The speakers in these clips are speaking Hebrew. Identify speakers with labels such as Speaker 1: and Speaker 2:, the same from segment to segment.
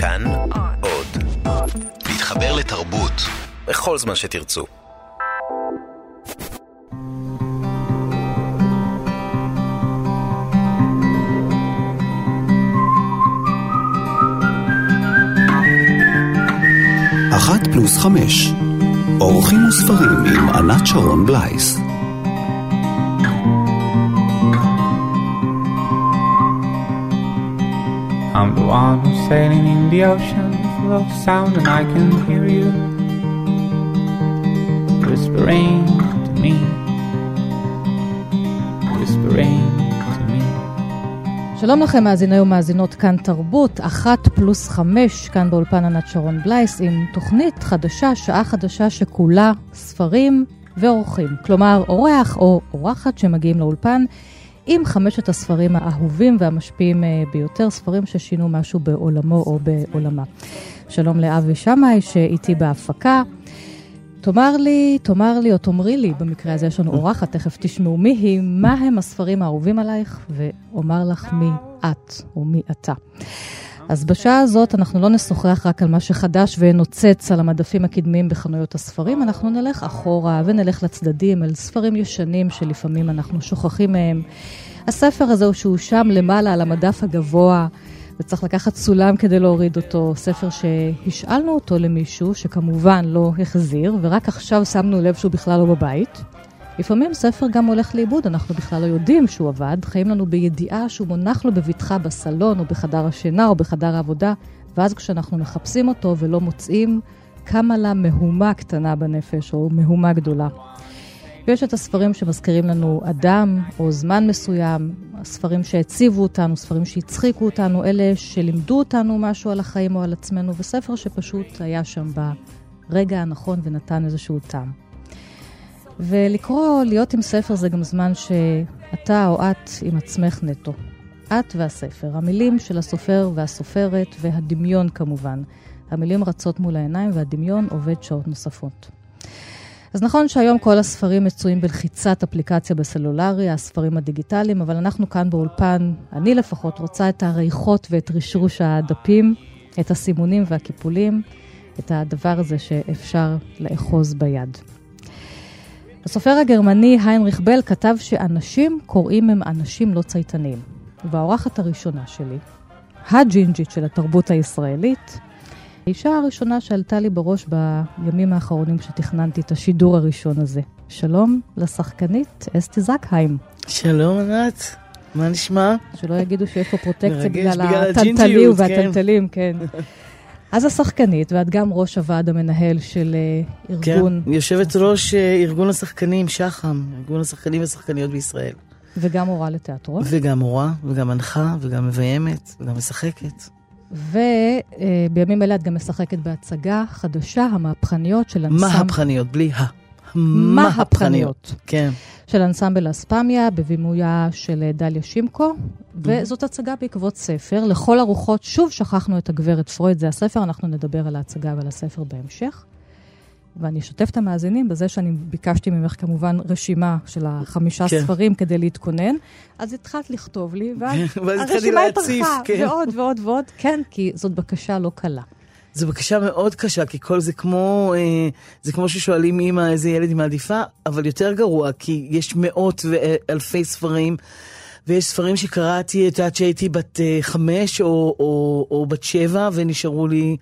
Speaker 1: כאן עוד. להתחבר לתרבות בכל זמן שתרצו.
Speaker 2: אחת פלוס חמש. אורחים וספרים עם ענת שרון בלייס.
Speaker 3: I'm the one who's sailing in the ocean full of sound and I can hear you whispering to me, whispering to me.
Speaker 4: שלום לכם מאזיני ומאזינות כאן תרבות, אחת פלוס חמש, כאן באולפן ענת שרון בלייס, עם תוכנית חדשה, שעה חדשה שכולה ספרים ואורחים. כלומר, אורח או אורחת שמגיעים לאולפן עם חמשת הספרים האהובים והמשפיעים אה, ביותר, ספרים ששינו משהו בעולמו או בעולמה. שלום לאבי שמאי שאיתי בהפקה. תאמר לי, תאמר לי או תאמרי לי, במקרה הזה יש לנו אורחת, תכף תשמעו מי היא, מה הם הספרים האהובים עלייך, ואומר לך מי את או מי אתה. אז בשעה הזאת אנחנו לא נשוחח רק על מה שחדש ונוצץ על המדפים הקדמיים בחנויות הספרים, אנחנו נלך אחורה ונלך לצדדים, אל ספרים ישנים שלפעמים אנחנו שוכחים מהם. הספר הזה הוא שהוא שם למעלה על המדף הגבוה, וצריך לקחת סולם כדי להוריד אותו, ספר שהשאלנו אותו למישהו, שכמובן לא החזיר, ורק עכשיו שמנו לב שהוא בכלל לא בבית. לפעמים ספר גם הולך לאיבוד, אנחנו בכלל לא יודעים שהוא עבד, חיים לנו בידיעה שהוא מונח לו בבטחה בסלון, או בחדר השינה, או בחדר העבודה, ואז כשאנחנו מחפשים אותו ולא מוצאים, קמה לה מהומה קטנה בנפש, או מהומה גדולה. ויש את הספרים שמזכירים לנו אדם או זמן מסוים, הספרים שהציבו אותנו, ספרים שהצחיקו אותנו, אלה שלימדו אותנו משהו על החיים או על עצמנו, וספר שפשוט היה שם ברגע הנכון ונתן איזשהו טעם. ולקרוא, להיות עם ספר זה גם זמן שאתה או את עם עצמך נטו. את והספר, המילים של הסופר והסופרת והדמיון כמובן. המילים רצות מול העיניים והדמיון עובד שעות נוספות. אז נכון שהיום כל הספרים מצויים בלחיצת אפליקציה בסלולרי, הספרים הדיגיטליים, אבל אנחנו כאן באולפן, אני לפחות רוצה את הריחות ואת רשרוש הדפים, את הסימונים והקיפולים, את הדבר הזה שאפשר לאחוז ביד. הסופר הגרמני היינריך בל כתב שאנשים קוראים הם אנשים לא צייתניים. והאורחת הראשונה שלי, הג'ינג'ית של התרבות הישראלית, האישה הראשונה שעלתה לי בראש בימים האחרונים שתכננתי את השידור הראשון הזה. שלום לשחקנית אסתי זקהיים.
Speaker 5: שלום ענת, מה נשמע?
Speaker 4: שלא יגידו שיש פה פרוטקציה בגלל
Speaker 5: בגלל
Speaker 4: הטלטלים
Speaker 5: הג'ינג'יות, כן.
Speaker 4: כן. אז השחקנית, ואת גם ראש הוועד המנהל של אה,
Speaker 5: כן,
Speaker 4: ארגון,
Speaker 5: יושבת ראש אה, ארגון השחקנים, שח"ם, ארגון השחקנים והשחקניות בישראל.
Speaker 4: וגם מורה לתיאטרון.
Speaker 5: וגם מורה, וגם מנחה, וגם מביימת, וגם משחקת.
Speaker 4: ובימים אלה את גם משחקת בהצגה חדשה, המהפכניות של אנסמבל...
Speaker 5: מהפכניות, בלי ה.
Speaker 4: מהפכניות.
Speaker 5: כן.
Speaker 4: של אנסמבל אספמיה, בבימויה של אה, דליה שימקו, וזאת הצגה בעקבות ספר. לכל הרוחות, שוב שכחנו את הגברת פרויד, זה הספר, אנחנו נדבר על ההצגה ועל הספר בהמשך. ואני אשתף את המאזינים בזה שאני ביקשתי ממך כמובן רשימה של החמישה
Speaker 5: כן.
Speaker 4: ספרים כדי להתכונן. אז התחלת לכתוב לי, ואז
Speaker 5: ואז התחלתי
Speaker 4: הרשימה
Speaker 5: להציף,
Speaker 4: התארכה,
Speaker 5: כן.
Speaker 4: ועוד ועוד ועוד, כן, כי זאת בקשה לא קלה.
Speaker 5: זו בקשה מאוד קשה, כי כל זה כמו, אה, זה כמו ששואלים אמא איזה ילד היא מעדיפה, אבל יותר גרוע, כי יש מאות ואלפי ספרים, ויש ספרים שקראתי, את יודעת שהייתי בת אה, חמש או, או, או בת שבע, ונשארו לי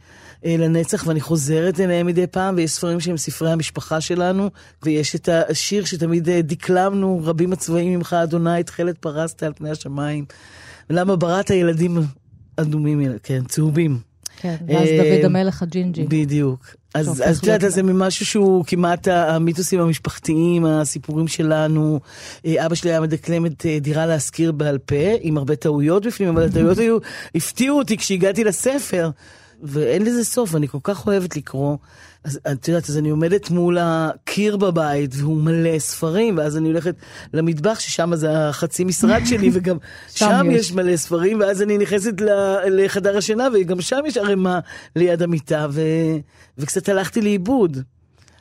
Speaker 5: אה, לנצח, ואני חוזרת אליהם מדי פעם, ויש ספרים שהם ספרי המשפחה שלנו, ויש את השיר שתמיד אה, דקלמנו, רבים הצבעים ממך, אדוני, תכלת פרסת על פני השמיים. ולמה בראת ילדים אדומים, כן, צהובים.
Speaker 4: כן, ואז
Speaker 5: אה,
Speaker 4: דוד המלך הג'ינג'י.
Speaker 5: בדיוק. אז את יודעת, זה ממשהו שהוא כמעט המיתוסים המשפחתיים, הסיפורים שלנו. אה, אבא שלי היה מדקלם את אה, דירה להשכיר בעל פה, עם הרבה טעויות בפנים, אבל הטעויות היו, הפתיעו אותי כשהגעתי לספר. ואין לזה סוף, אני כל כך אוהבת לקרוא. אז את יודעת, אז אני עומדת מול הקיר בבית, והוא מלא ספרים, ואז אני הולכת למטבח, ששם זה החצי משרד שלי, וגם
Speaker 4: שם
Speaker 5: שם
Speaker 4: יש.
Speaker 5: מלא ספרים, ואז אני נכנסת לחדר השינה, וגם שם יש ערימה ליד המיטה, ו... וקצת הלכתי לאיבוד.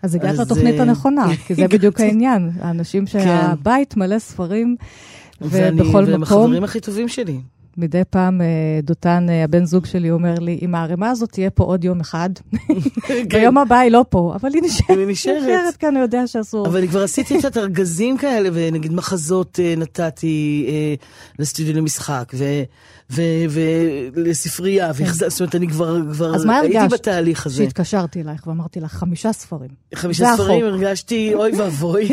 Speaker 4: אז הגעת לתוכנית
Speaker 5: אה,
Speaker 4: הנכונה, כי זה בדיוק. העניין. האנשים שהבית מלא ספרים, ובכל
Speaker 5: והם
Speaker 4: מקום.
Speaker 5: החברים הכי טובים שלי.
Speaker 4: מדי פעם אה, דותן, אה, הבן זוג שלי, אומר לי, אם הערימה הזאת תהיה פה עוד יום אחד, ביום הבא היא לא פה, אבל היא נשארת.
Speaker 5: היא נשארת.
Speaker 4: כאן, אני יודע שאסור.
Speaker 5: אבל אני כבר עשיתי קצת ארגזים כאלה, ונגיד מחזות אה, נתתי לסטודיו למשחק, ולספרייה, והחז- זאת אומרת, אני כבר כבר
Speaker 4: כן. אז מה
Speaker 5: הייתי
Speaker 4: הרגשת?
Speaker 5: בתהליך הזה.
Speaker 4: שהתקשרתי אלייך ואמרתי לך, חמישה ספרים.
Speaker 5: חמישה ספרים. הרגשתי, אוי ואבוי.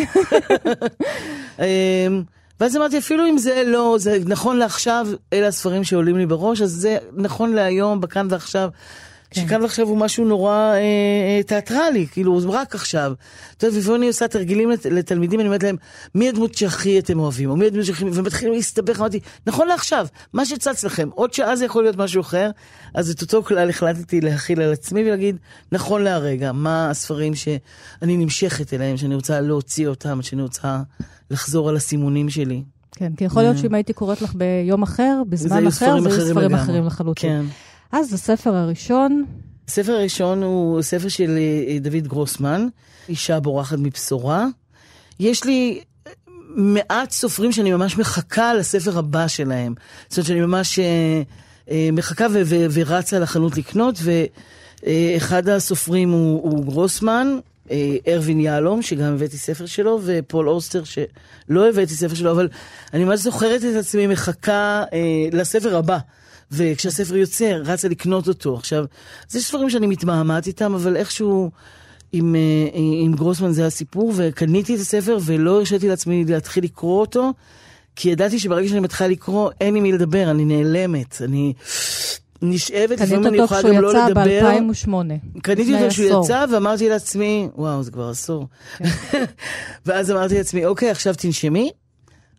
Speaker 5: ואז אמרתי, אפילו אם זה לא, זה נכון לעכשיו, אלה הספרים שעולים לי בראש, אז זה נכון להיום, בכאן ועכשיו.
Speaker 4: כן.
Speaker 5: שכאן ועכשיו הוא משהו נורא אה, אה, תיאטרלי, כאילו, רק עכשיו. את יודעת, לפעמים אני עושה תרגילים לת, לתלמידים, אני אומרת להם, מי הדמות שהכי אתם אוהבים, או מי הדמות שהכי... ומתחילים להסתבך, אמרתי, נכון לעכשיו, מה שצץ לכם, עוד שעה זה יכול להיות משהו אחר, אז את אותו כלל החלטתי להכיל על עצמי ולהגיד, נכון להרגע, מה הספרים שאני נמשכת אליהם, שאני רוצה להוציא אותם, שאני רוצה לחזור על הסימונים שלי.
Speaker 4: כן, כי יכול להיות שאם הייתי קוראת לך ביום אחר, בזמן אחר, זה היו ספרים. אחרים לחלוטין.
Speaker 5: כן.
Speaker 4: אז הספר הראשון,
Speaker 5: הספר הראשון הוא ספר של אה, דוד גרוסמן, אישה בורחת מבשורה. יש לי מעט סופרים שאני ממש מחכה לספר הבא שלהם. זאת אומרת שאני ממש אה, אה, מחכה ו- ו- ורצה לחנות לקנות, ואחד הסופרים הוא, הוא גרוסמן, אה, ארווין יהלום, שגם הבאתי ספר שלו, ופול אוסטר, שלא הבאתי ספר שלו, אבל אני ממש זוכרת את עצמי מחכה אה, לספר הבא. וכשהספר יוצא, רצה לקנות אותו. עכשיו, יש ספרים שאני מתמהמת איתם, אבל איכשהו עם, אה, עם גרוסמן זה הסיפור, וקניתי את הספר ולא הרשיתי לעצמי להתחיל לקרוא אותו, כי ידעתי שברגע שאני מתחילה לקרוא, אין עם מי לדבר, אני נעלמת, אני נשאבת,
Speaker 4: קנית
Speaker 5: לפעמים אני
Speaker 4: אותו
Speaker 5: יכולה
Speaker 4: כשהוא
Speaker 5: גם לא
Speaker 4: יצא
Speaker 5: לדבר.
Speaker 4: ב-2008.
Speaker 5: קניתי אותו כשהוא יצא, ואמרתי לעצמי, וואו, זה כבר עשור. ואז אמרתי לעצמי, אוקיי, עכשיו תנשמי,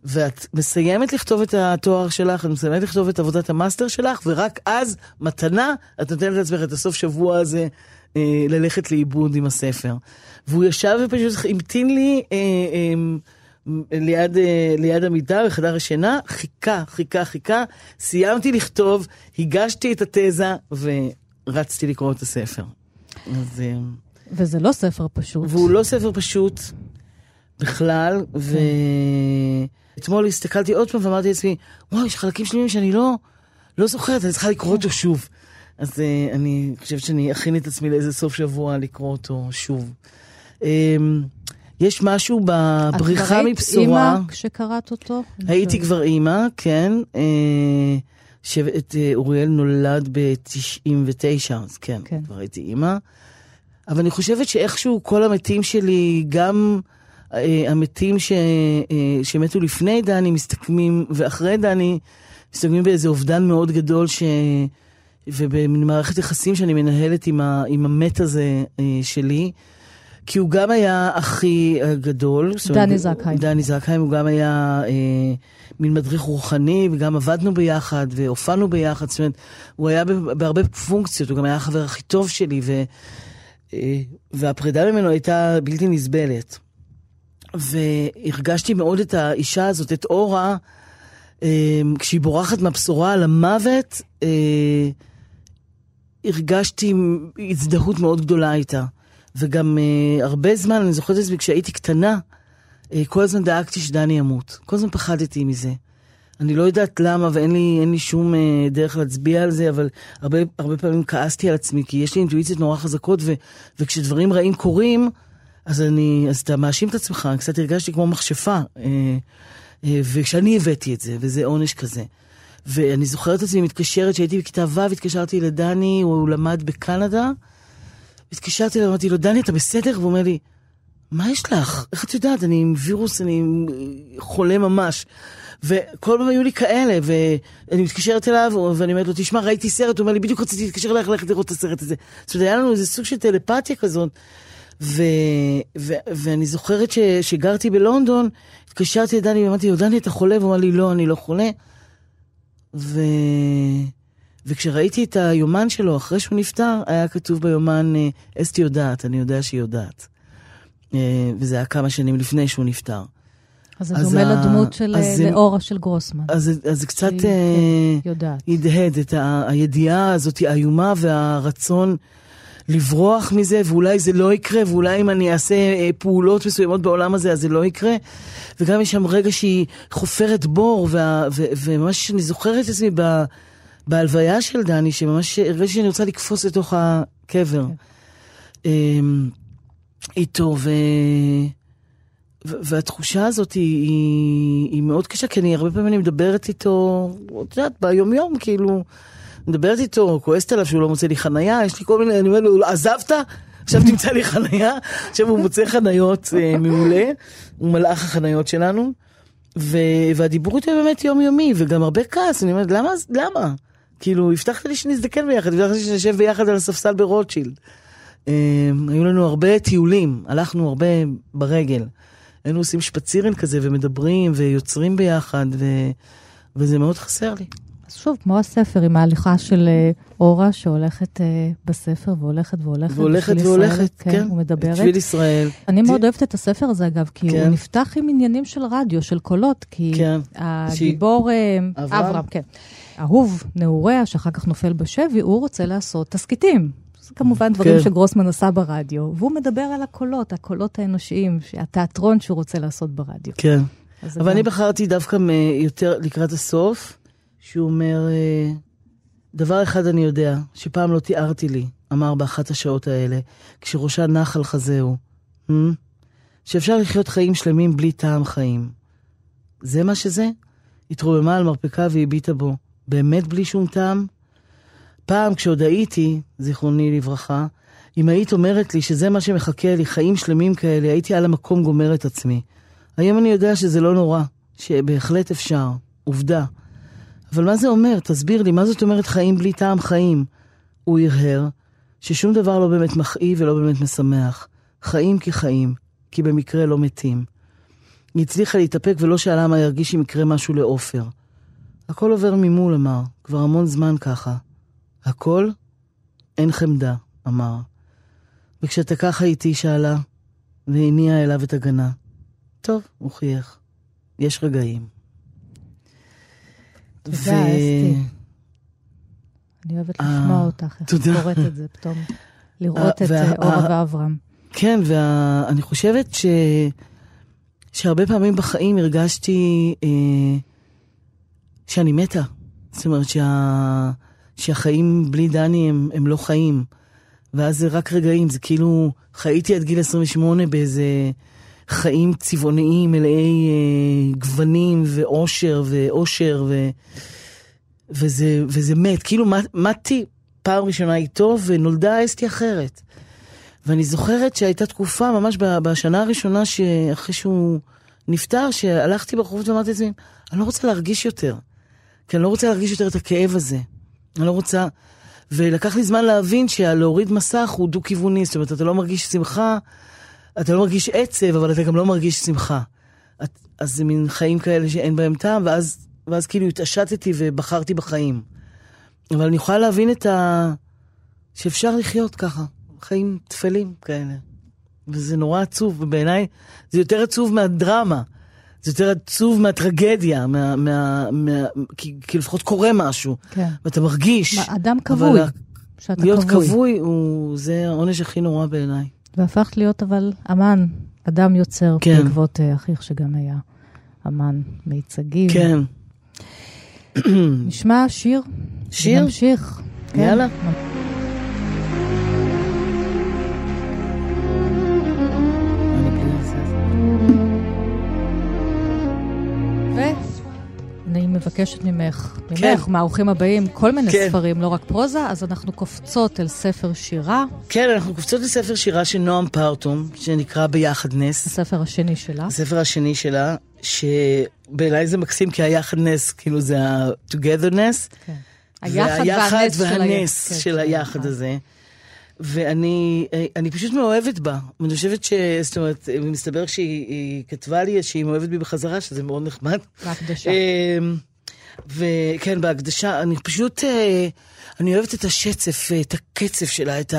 Speaker 5: ואת מסיימת לכתוב את התואר שלך, את מסיימת לכתוב את עבודת המאסטר שלך, ורק אז, מתנה, את נותנת לעצמך את הסוף שבוע הזה אה, ללכת לאיבוד עם הספר. והוא ישב ופשוט המתין לי אה, אה, ליד, אה, ליד המיטה בחדר השינה, חיכה, חיכה, חיכה, סיימתי לכתוב, הגשתי את התזה ורצתי לקרוא את הספר. אז, אה,
Speaker 4: וזה לא ספר פשוט.
Speaker 5: והוא לא ספר פשוט בכלל, ואתמול הסתכלתי עוד פעם ואמרתי לעצמי, וואי, יש חלקים שלמים שאני לא, לא זוכרת, אני צריכה לקרוא אותו שוב. אז uh, אני חושבת שאני אכין את עצמי לאיזה סוף שבוע לקרוא אותו שוב. Um, יש משהו בבריחה
Speaker 4: את כבר היית
Speaker 5: מבשורה.
Speaker 4: אימא כשקראת אותו?
Speaker 5: הייתי כבר אימא, כן. אה, שאת אה, אוריאל נולד ב-99, אז כן,
Speaker 4: כן.
Speaker 5: כבר הייתי אימא. אבל אני חושבת שאיכשהו כל המתים שלי, גם המתים ש, אה, שמתו לפני דני מסתכמים, ואחרי דני, מסתכמים באיזה אובדן מאוד גדול, ש... ובמערכת יחסים שאני מנהלת עם, ה, עם המת הזה אה, שלי. כי הוא גם היה אחי אומרת,
Speaker 4: דני זקהיים.
Speaker 5: דני זקהיים, הוא גם היה אה, מין מדריך רוחני, וגם עבדנו ביחד, והופענו ביחד, זאת אומרת, הוא היה בהרבה פונקציות, הוא גם היה החבר הכי טוב שלי, ו, אה, והפרידה ממנו הייתה בלתי נסבלת. והרגשתי מאוד את האישה הזאת, את אורה, אה, כשהיא בורחת מהבשורה על המוות, אה, הרגשתי הזדהות מאוד גדולה איתה. וגם אה, הרבה זמן, אני זוכרת את עצמי, כשהייתי קטנה, כל הזמן דאגתי שדני ימות. כל הזמן פחדתי מזה. אני לא יודעת למה, ואין לי, לי שום אה, דרך להצביע על זה, אבל הרבה, הרבה פעמים כעסתי על עצמי, כי יש לי אינטואיציות נורא חזקות, ו, וכשדברים רעים קורים, אז, אני, אז אתה מאשים את עצמך, קצת הרגשתי כמו מכשפה. אה, אה, וכשאני הבאתי את זה, וזה עונש כזה. ואני זוכרת את עצמי מתקשרת, כשהייתי בכיתה ו', התקשרתי לדני, הוא למד בקנדה, התקשרתי אליו, אמרתי לו, דני, אתה בסדר? והוא אומר לי, מה יש לך? איך את יודעת? אני עם וירוס, אני עם, אה, חולה ממש. וכל פעם היו לי כאלה, ואני מתקשרת אליו, ואני אומרת לו, תשמע, ראיתי סרט, הוא אומר לי, בדיוק רציתי להתקשר אלייך ללכת לראות את הסרט הזה. זאת אומרת, היה לנו איזה סוג של טלפתיה כזאת. ו, ו, ואני זוכרת ש, שגרתי בלונדון, התקשרתי לדני ואמרתי לו, דני, אתה חולה? והוא אמר לי, לא, אני לא חולה. ו... וכשראיתי את היומן שלו אחרי שהוא נפטר, היה כתוב ביומן, אה, אסתי יודעת, אני יודע שהיא יודעת. אה, וזה היה כמה שנים לפני שהוא נפטר.
Speaker 4: אז זה דומה
Speaker 5: ה-
Speaker 4: לדמות של אה,
Speaker 5: זה-
Speaker 4: לאורה של גרוסמן.
Speaker 5: אז, זה- אז זה קצת אה,
Speaker 4: כן, יודעת.
Speaker 5: הדהד את ה, הידיעה הזאת האיומה והרצון לברוח מזה, ואולי זה לא יקרה, ואולי אם אני אעשה אה, פעולות מסוימות בעולם הזה, אז זה לא יקרה. וגם יש שם רגע שהיא חופרת בור, וה, ו, וממש אני זוכרת את עצמי ב, בהלוויה של דני, שממש הרגשתי שאני רוצה לקפוץ לתוך הקבר. אמ, איתו, ו... והתחושה הזאת היא, היא, היא מאוד קשה, כי אני הרבה פעמים אני מדברת איתו, את יודעת, ביומיום, כאילו, מדברת איתו, כועסת עליו שהוא לא מוצא לי חנייה, יש לי כל מיני, אני אומר לו, עזבת? עכשיו תמצא לי חנייה, עכשיו הוא מוצא חניות uh, מעולה, הוא מלאך החניות שלנו, ו, והדיבור איתו באמת יומיומי, וגם הרבה כעס, אני אומרת, למה? למה? כאילו, הבטחת לי שנזדקן ביחד, הבטחת לי שנשב ביחד על הספסל ברוטשילד. Um, היו לנו הרבה טיולים, הלכנו הרבה ברגל. היינו עושים שפצירן כזה ומדברים ויוצרים ביחד, ו... וזה מאוד חסר לי.
Speaker 4: אז שוב, כמו הספר עם ההליכה של אה, אורה שהולכת uh, בספר והולכת והולכת.
Speaker 5: והולכת והולכת, כן, כן.
Speaker 4: ומדברת.
Speaker 5: שביל ישראל.
Speaker 4: אני מאוד אוהבת את הספר הזה, אגב, כי כן. הוא נפתח עם עניינים של רדיו, של קולות, כי כן. הגיבור... ש... אברהם. אברהם, כן. אהוב נעוריה, שאחר כך נופל בשבי, הוא רוצה לעשות תסכיתים. זה כמובן דברים כן. שגרוסמן עשה ברדיו, והוא מדבר על הקולות, הקולות האנושיים, התיאטרון שהוא רוצה לעשות ברדיו.
Speaker 5: כן. אבל גם... אני בחרתי דווקא יותר לקראת הסוף, שהוא אומר, אה, דבר אחד אני יודע, שפעם לא תיארתי לי, אמר באחת השעות האלה, כשראשה נח על חזהו, hmm? שאפשר לחיות חיים שלמים בלי טעם חיים. זה מה שזה? התרוממה על מרפקה והביטה בו. באמת בלי שום טעם? פעם, כשעוד הייתי, זיכרוני לברכה, אם היית אומרת לי שזה מה שמחכה לי, חיים שלמים כאלה, הייתי על המקום גומר את עצמי. היום אני יודע שזה לא נורא, שבהחלט אפשר, עובדה. אבל מה זה אומר? תסביר לי, מה זאת אומרת חיים בלי טעם חיים? הוא הרהר ששום דבר לא באמת מכאיב ולא באמת משמח. חיים כחיים, כי במקרה לא מתים. היא הצליחה להתאפק ולא שאלה מה ירגיש אם יקרה משהו לעופר. הכל עובר ממול, אמר, כבר המון זמן ככה. הכל? אין חמדה, אמר. וכשאתה ככה איתי, שאלה, והניעה אליו את הגנה. טוב, הוא חייך. יש רגעים.
Speaker 4: תודה. אסתי. אני אוהבת אה, לשמוע אותך, איך את קוראת את זה פתאום. לראות את אה, אורה ואברהם.
Speaker 5: כן, ואני חושבת ש... שהרבה פעמים בחיים הרגשתי אה, שאני מתה. זאת אומרת שה... שהחיים בלי דני הם, הם לא חיים. ואז זה רק רגעים, זה כאילו, חייתי עד גיל 28 באיזה חיים צבעוניים מלאי אה, גוונים ואושר ואושר, ו, וזה, וזה מת. כאילו מתתי פעם ראשונה איתו ונולדה אסתי אחרת. ואני זוכרת שהייתה תקופה, ממש בשנה הראשונה שאחרי שהוא נפטר, שהלכתי ברחובות ואמרתי לעצמי, אני לא רוצה להרגיש יותר. כי אני לא רוצה להרגיש יותר את הכאב הזה. אני לא רוצה... ולקח לי זמן להבין שהלהוריד מסך הוא דו-כיווני, זאת אומרת, אתה לא מרגיש שמחה, אתה לא מרגיש עצב, אבל אתה גם לא מרגיש שמחה. את, אז זה מין חיים כאלה שאין בהם טעם, ואז, ואז כאילו התעשתתי ובחרתי בחיים. אבל אני יכולה להבין את ה... שאפשר לחיות ככה, חיים טפלים כאלה. וזה נורא עצוב, ובעיניי זה יותר עצוב מהדרמה. זה יותר עצוב מהטרגדיה, מה, מה, מה, כי, כי לפחות קורה משהו, כן. ואתה מרגיש.
Speaker 4: אדם כבוי,
Speaker 5: שאתה כבוי. להיות כבוי, הוא, זה העונש הכי נורא בעיניי.
Speaker 4: והפכת להיות אבל אמן, אדם יוצר, כן. בעקבות uh, אחיך שגם היה אמן מיצגים.
Speaker 5: כן.
Speaker 4: נשמע שיר.
Speaker 5: שיר?
Speaker 4: נמשיך.
Speaker 5: כן.
Speaker 4: מבקשת ממך, ממך, כן. מהאורחים הבאים, כל מיני כן. ספרים, לא רק פרוזה, אז אנחנו קופצות אל ספר שירה.
Speaker 5: כן, אנחנו קופצות לספר שירה של נועם פרטום, שנקרא ביחד נס.
Speaker 4: הספר השני שלה.
Speaker 5: הספר השני שלה, שבעיניי זה מקסים, כי היחד נס, כאילו זה ה-togetherness. כן.
Speaker 4: היחד והנס,
Speaker 5: והנס של, של היחד כן. הזה. ואני אני פשוט מאוהבת בה. אני חושבת ש... זאת אומרת, מסתבר שהיא כתבה לי שהיא מאוהבת בי בחזרה, שזה מאוד נחמד.
Speaker 4: בהקדשה.
Speaker 5: וכן, בהקדשה, אני פשוט, אה, אני אוהבת את השצף, את הקצב שלה, את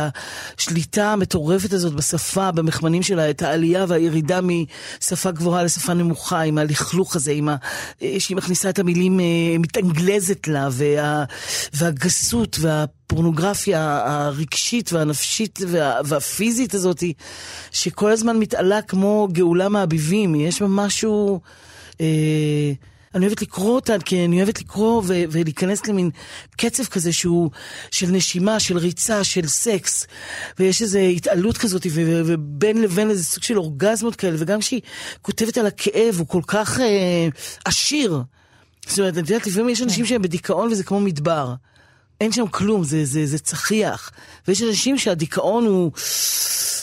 Speaker 5: השליטה המטורפת הזאת בשפה, במחמנים שלה, את העלייה והירידה משפה גבוהה לשפה נמוכה, עם הלכלוך הזה, עם ה... אה, שהיא מכניסה את המילים, אה, מתאנגלזת לה, וה... והגסות והפורנוגרפיה הרגשית והנפשית וה... והפיזית הזאת, שכל הזמן מתעלה כמו גאולה מהביבים, יש בה משהו... אה, אני אוהבת לקרוא אותן, כי אני אוהבת לקרוא ו- ולהיכנס למין קצב כזה שהוא של נשימה, של ריצה, של סקס. ויש איזו התעלות כזאת, ו- ובין לבין איזה סוג של אורגזמות כאלה, וגם כשהיא כותבת על הכאב, הוא כל כך אה, עשיר. זאת אומרת, את יודעת, לפעמים יש אנשים שהם בדיכאון וזה כמו מדבר. אין שם כלום, זה, זה, זה צחיח. ויש אנשים שהדיכאון הוא,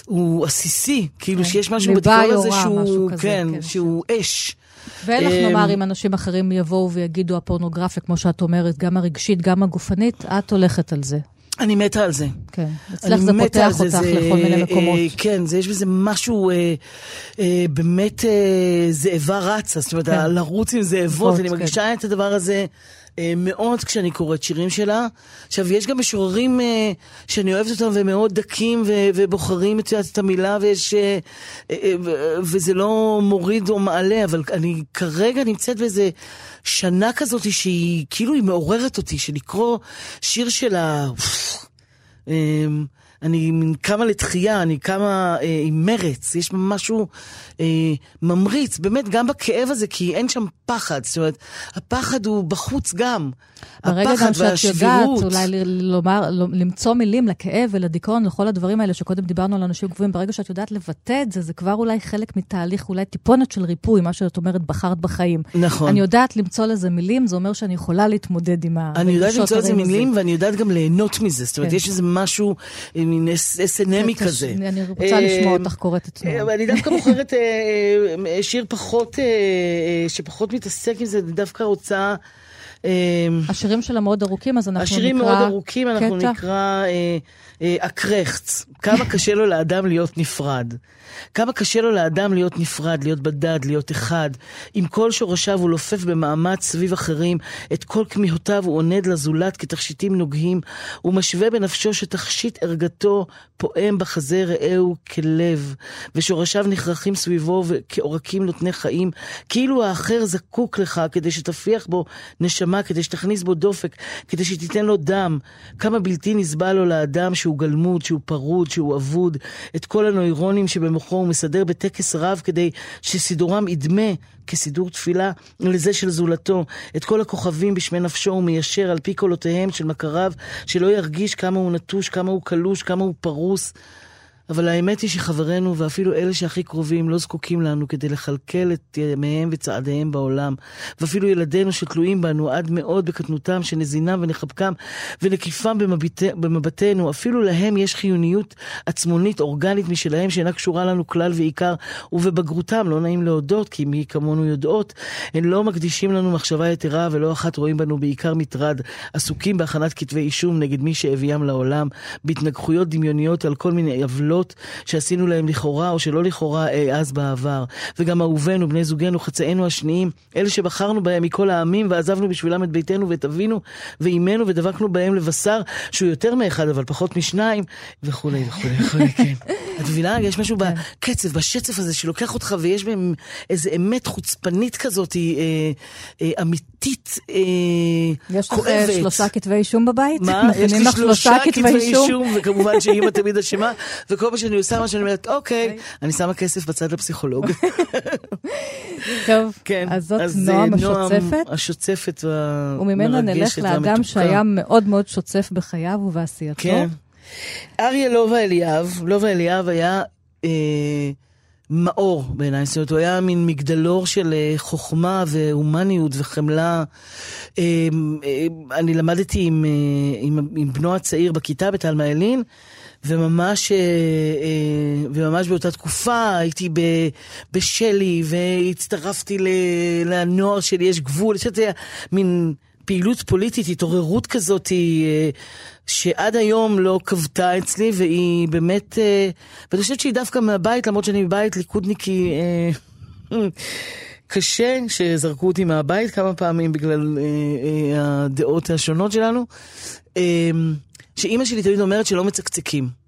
Speaker 5: הוא עסיסי, כאילו כן. שיש משהו בדיכאון הזה שהוא, כזה, כן, כן, שהוא אש.
Speaker 4: ואין לך לומר, אם אנשים אחרים יבואו ויגידו הפורנוגרפיה, כמו שאת אומרת, גם הרגשית, גם הגופנית, את הולכת על זה.
Speaker 5: אני מתה על זה.
Speaker 4: כן, אצלך זה פותח אותך זה, לכל מיני אה, מקומות.
Speaker 5: כן, זה, יש בזה משהו אה, אה, באמת אה, זאבה רצה, זאת אומרת, כן. לרוץ עם זאבות, אני מרגישה כן. את הדבר הזה. אה, מאוד כשאני קוראת שירים שלה. עכשיו, יש גם משוררים אה, שאני אוהבת אותם ומאוד דקים ו- ובוחרים את, את המילה, ויש, אה, וזה לא מוריד או מעלה, אבל אני כרגע נמצאת באיזה שנה כזאת שהיא כאילו היא מעוררת אותי, שלקרוא שיר שלה... אני קמה לתחייה, אני קמה אה, עם מרץ, יש משהו אה, ממריץ, באמת, גם בכאב הזה, כי אין שם פחד. זאת אומרת, הפחד הוא בחוץ גם.
Speaker 4: ברגע גם שאת יודעת אולי לומר, למצוא מילים לכאב ולדיכאון, לכל הדברים האלה שקודם דיברנו על אנשים גבוהים, ברגע שאת יודעת לבטא את זה, זה כבר אולי חלק מתהליך, אולי טיפונת של ריפוי, מה שאת אומרת, בחרת בחיים.
Speaker 5: נכון.
Speaker 4: אני יודעת למצוא לזה מילים, זה אומר שאני יכולה להתמודד עם הרגשות
Speaker 5: אני יודעת למצוא לזה מילים, ואני יודעת גם ליהנות מזה. זאת אומרת, כן. יש איזה משהו, אה, מין אסנמי כן, כזה.
Speaker 4: אני רוצה לשמוע אותך קוראת את
Speaker 5: תנועה. אני דווקא בוחרת שיר פחות, שפחות מתעסק עם זה, אני דווקא רוצה...
Speaker 4: השירים שלה מאוד ארוכים, אז אנחנו נקרא...
Speaker 5: השירים מאוד ארוכים, אנחנו נקרא הקרחץ. כמה קשה לו לאדם להיות נפרד. כמה קשה לו לאדם להיות נפרד, להיות בדד, להיות אחד. עם כל שורשיו הוא לופף במאמץ סביב אחרים, את כל כמיהותיו הוא עונד לזולת כתכשיטים נוגעים, הוא משווה בנפשו שתכשיט ערגתו פועם בחזה רעהו כלב, ושורשיו נכרכים סביבו כעורקים נותני חיים, כאילו האחר זקוק לך כדי שתפיח בו נשמה, כדי שתכניס בו דופק, כדי שתיתן לו דם. כמה בלתי נסבל לו לאדם שהוא גלמוד, שהוא פרוד, שהוא אבוד, את כל הנוירונים שבמוחו הוא מסדר בטקס רב כדי שסידורם ידמה כסידור תפילה לזה של זולתו. את כל הכוכבים בשמי נפשו הוא מיישר על פי קולותיהם של מכריו, שלא ירגיש כמה הוא נטוש, כמה הוא קלוש, כמה הוא פרוס. אבל האמת היא שחברינו, ואפילו אלה שהכי קרובים, לא זקוקים לנו כדי לכלכל את ימיהם וצעדיהם בעולם. ואפילו ילדינו שתלויים בנו עד מאוד בקטנותם, שנזינם ונחבקם ונקיפם במבט... במבטנו, אפילו להם יש חיוניות עצמונית, אורגנית משלהם, שאינה קשורה לנו כלל ועיקר, ובבגרותם, לא נעים להודות, כי מי כמונו יודעות, הם לא מקדישים לנו מחשבה יתרה, ולא אחת רואים בנו בעיקר מטרד, עסוקים בהכנת כתבי אישום נגד מי שהביאם לעולם, בהתנגחויות דמיוניות על כל מיני עוולות. עוולות שעשינו להם לכאורה או שלא לכאורה אי אז בעבר. וגם אהובינו, בני זוגנו, חצאינו השניים, אלה שבחרנו בהם מכל העמים ועזבנו בשבילם את ביתנו ואת אבינו ואימנו ודבקנו בהם לבשר שהוא יותר מאחד אבל פחות משניים וכולי וכולי וכולי, כן. את מבינה? יש משהו כן. בקצב, בשצף הזה שלוקח אותך ויש בהם איזה אמת חוצפנית כזאת, אה, אה, אמיתית, אה,
Speaker 4: יש כואבת. יש לך שלושה כתבי אישום בבית?
Speaker 5: מה? יש לי שלושה כתבי אישום, וכמובן שאימא תמיד אשמה, וכל פעם שאני עושה מה שאני אומרת, אוקיי, אוקיי, אני שמה כסף בצד לפסיכולוג.
Speaker 4: טוב, כן, אז זאת אז נועם השוצפת. נועם
Speaker 5: השוצפת והמרגשת
Speaker 4: וממנה נלך לאדם שהיה מאוד מאוד שוצף בחייו ובעשייתו.
Speaker 5: כן. אריה לובה אליאב, לובה אליאב היה... אה, מאור בעיניי, זאת אומרת, הוא היה מין מגדלור של אה, חוכמה והומניות וחמלה. אה, אה, אני למדתי עם, עם, עם בנו הצעיר בכיתה בתלמה ילין, וממש, וממש באותה תקופה הייתי בשלי והצטרפתי לנוער שלי, יש גבול, יש את זה מין פעילות פוליטית, התעוררות כזאת, שעד היום לא כבתה אצלי, והיא באמת, ואני חושבת שהיא דווקא מהבית, למרות שאני מבית ליכודניקי. קשה שזרקו אותי מהבית כמה פעמים בגלל אה, אה, הדעות השונות שלנו, אה, שאימא שלי תמיד אומרת שלא מצקצקים.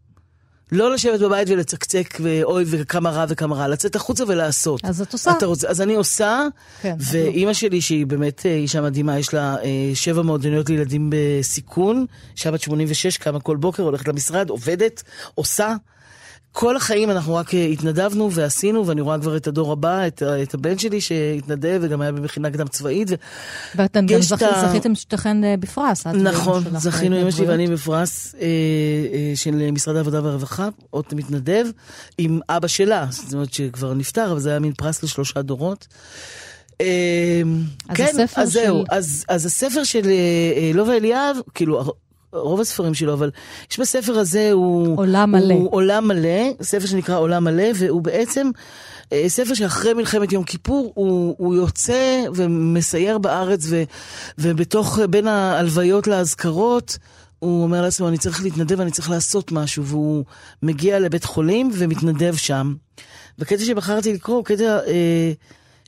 Speaker 5: לא לשבת בבית ולצקצק, ואוי, וכמה רע וכמה רע, לצאת החוצה ולעשות.
Speaker 4: אז את עושה.
Speaker 5: אתה רוצה, אז אני עושה,
Speaker 4: כן,
Speaker 5: ואימא שלי, שהיא באמת אה, אישה מדהימה, יש לה אה, שבע מועדוניות לילדים בסיכון, אישה בת 86, קמה כל בוקר, הולכת למשרד, עובדת, עושה. כל החיים אנחנו רק אה, התנדבנו ועשינו, ואני רואה כבר את הדור הבא, את, ה- את הבן שלי שהתנדב וגם היה במכינה קדם צבאית. ו...
Speaker 4: ואתם גם זכ...
Speaker 5: ה-
Speaker 4: זכיתם שתיכן אה, בפרס.
Speaker 5: נכון, זכינו אמא שלי. ואני בפרס אה, אה, של משרד העבודה והרווחה, עוד מתנדב, עם אבא שלה, זאת אומרת שכבר נפטר, אבל זה היה מין פרס לשלושה דורות. אה,
Speaker 4: אז
Speaker 5: כן,
Speaker 4: הספר
Speaker 5: אז זהו,
Speaker 4: של-
Speaker 5: אז, אז הספר של אה, אה, לובה אליאב, כאילו, רוב הספרים שלו, אבל יש בספר הזה הוא...
Speaker 4: עולם מלא.
Speaker 5: הוא עולם מלא, ספר שנקרא עולם מלא, והוא בעצם אה, ספר שאחרי מלחמת יום כיפור הוא, הוא יוצא ומסייר בארץ, ו, ובתוך, אה, בין ההלוויות לאזכרות, הוא אומר לעצמו, אני צריך להתנדב, אני צריך לעשות משהו, והוא מגיע לבית חולים ומתנדב שם. והקטע שבחרתי לקרוא הוא קטע אה,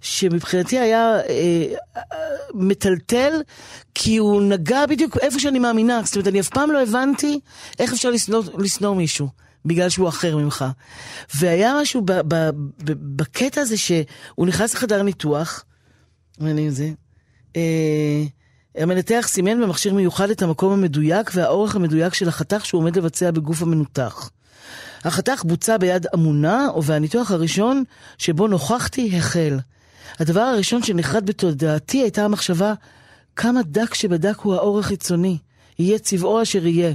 Speaker 5: שמבחינתי היה אה, אה, מטלטל, כי הוא נגע בדיוק איפה שאני מאמינה. זאת אומרת, אני אף פעם לא הבנתי איך אפשר לשנוא, מישהו. בגלל שהוא אחר ממך. והיה משהו ב, ב, ב, בקטע הזה שהוא נכנס לחדר ניתוח, ואני זה, אה, המנתח סימן במכשיר מיוחד את המקום המדויק והאורך המדויק של החתך שהוא עומד לבצע בגוף המנותח. החתך בוצע ביד אמונה, והניתוח הראשון שבו נוכחתי החל. הדבר הראשון שנחרד בתודעתי הייתה המחשבה כמה דק שבדק הוא האור החיצוני. יהיה צבעו אשר יהיה.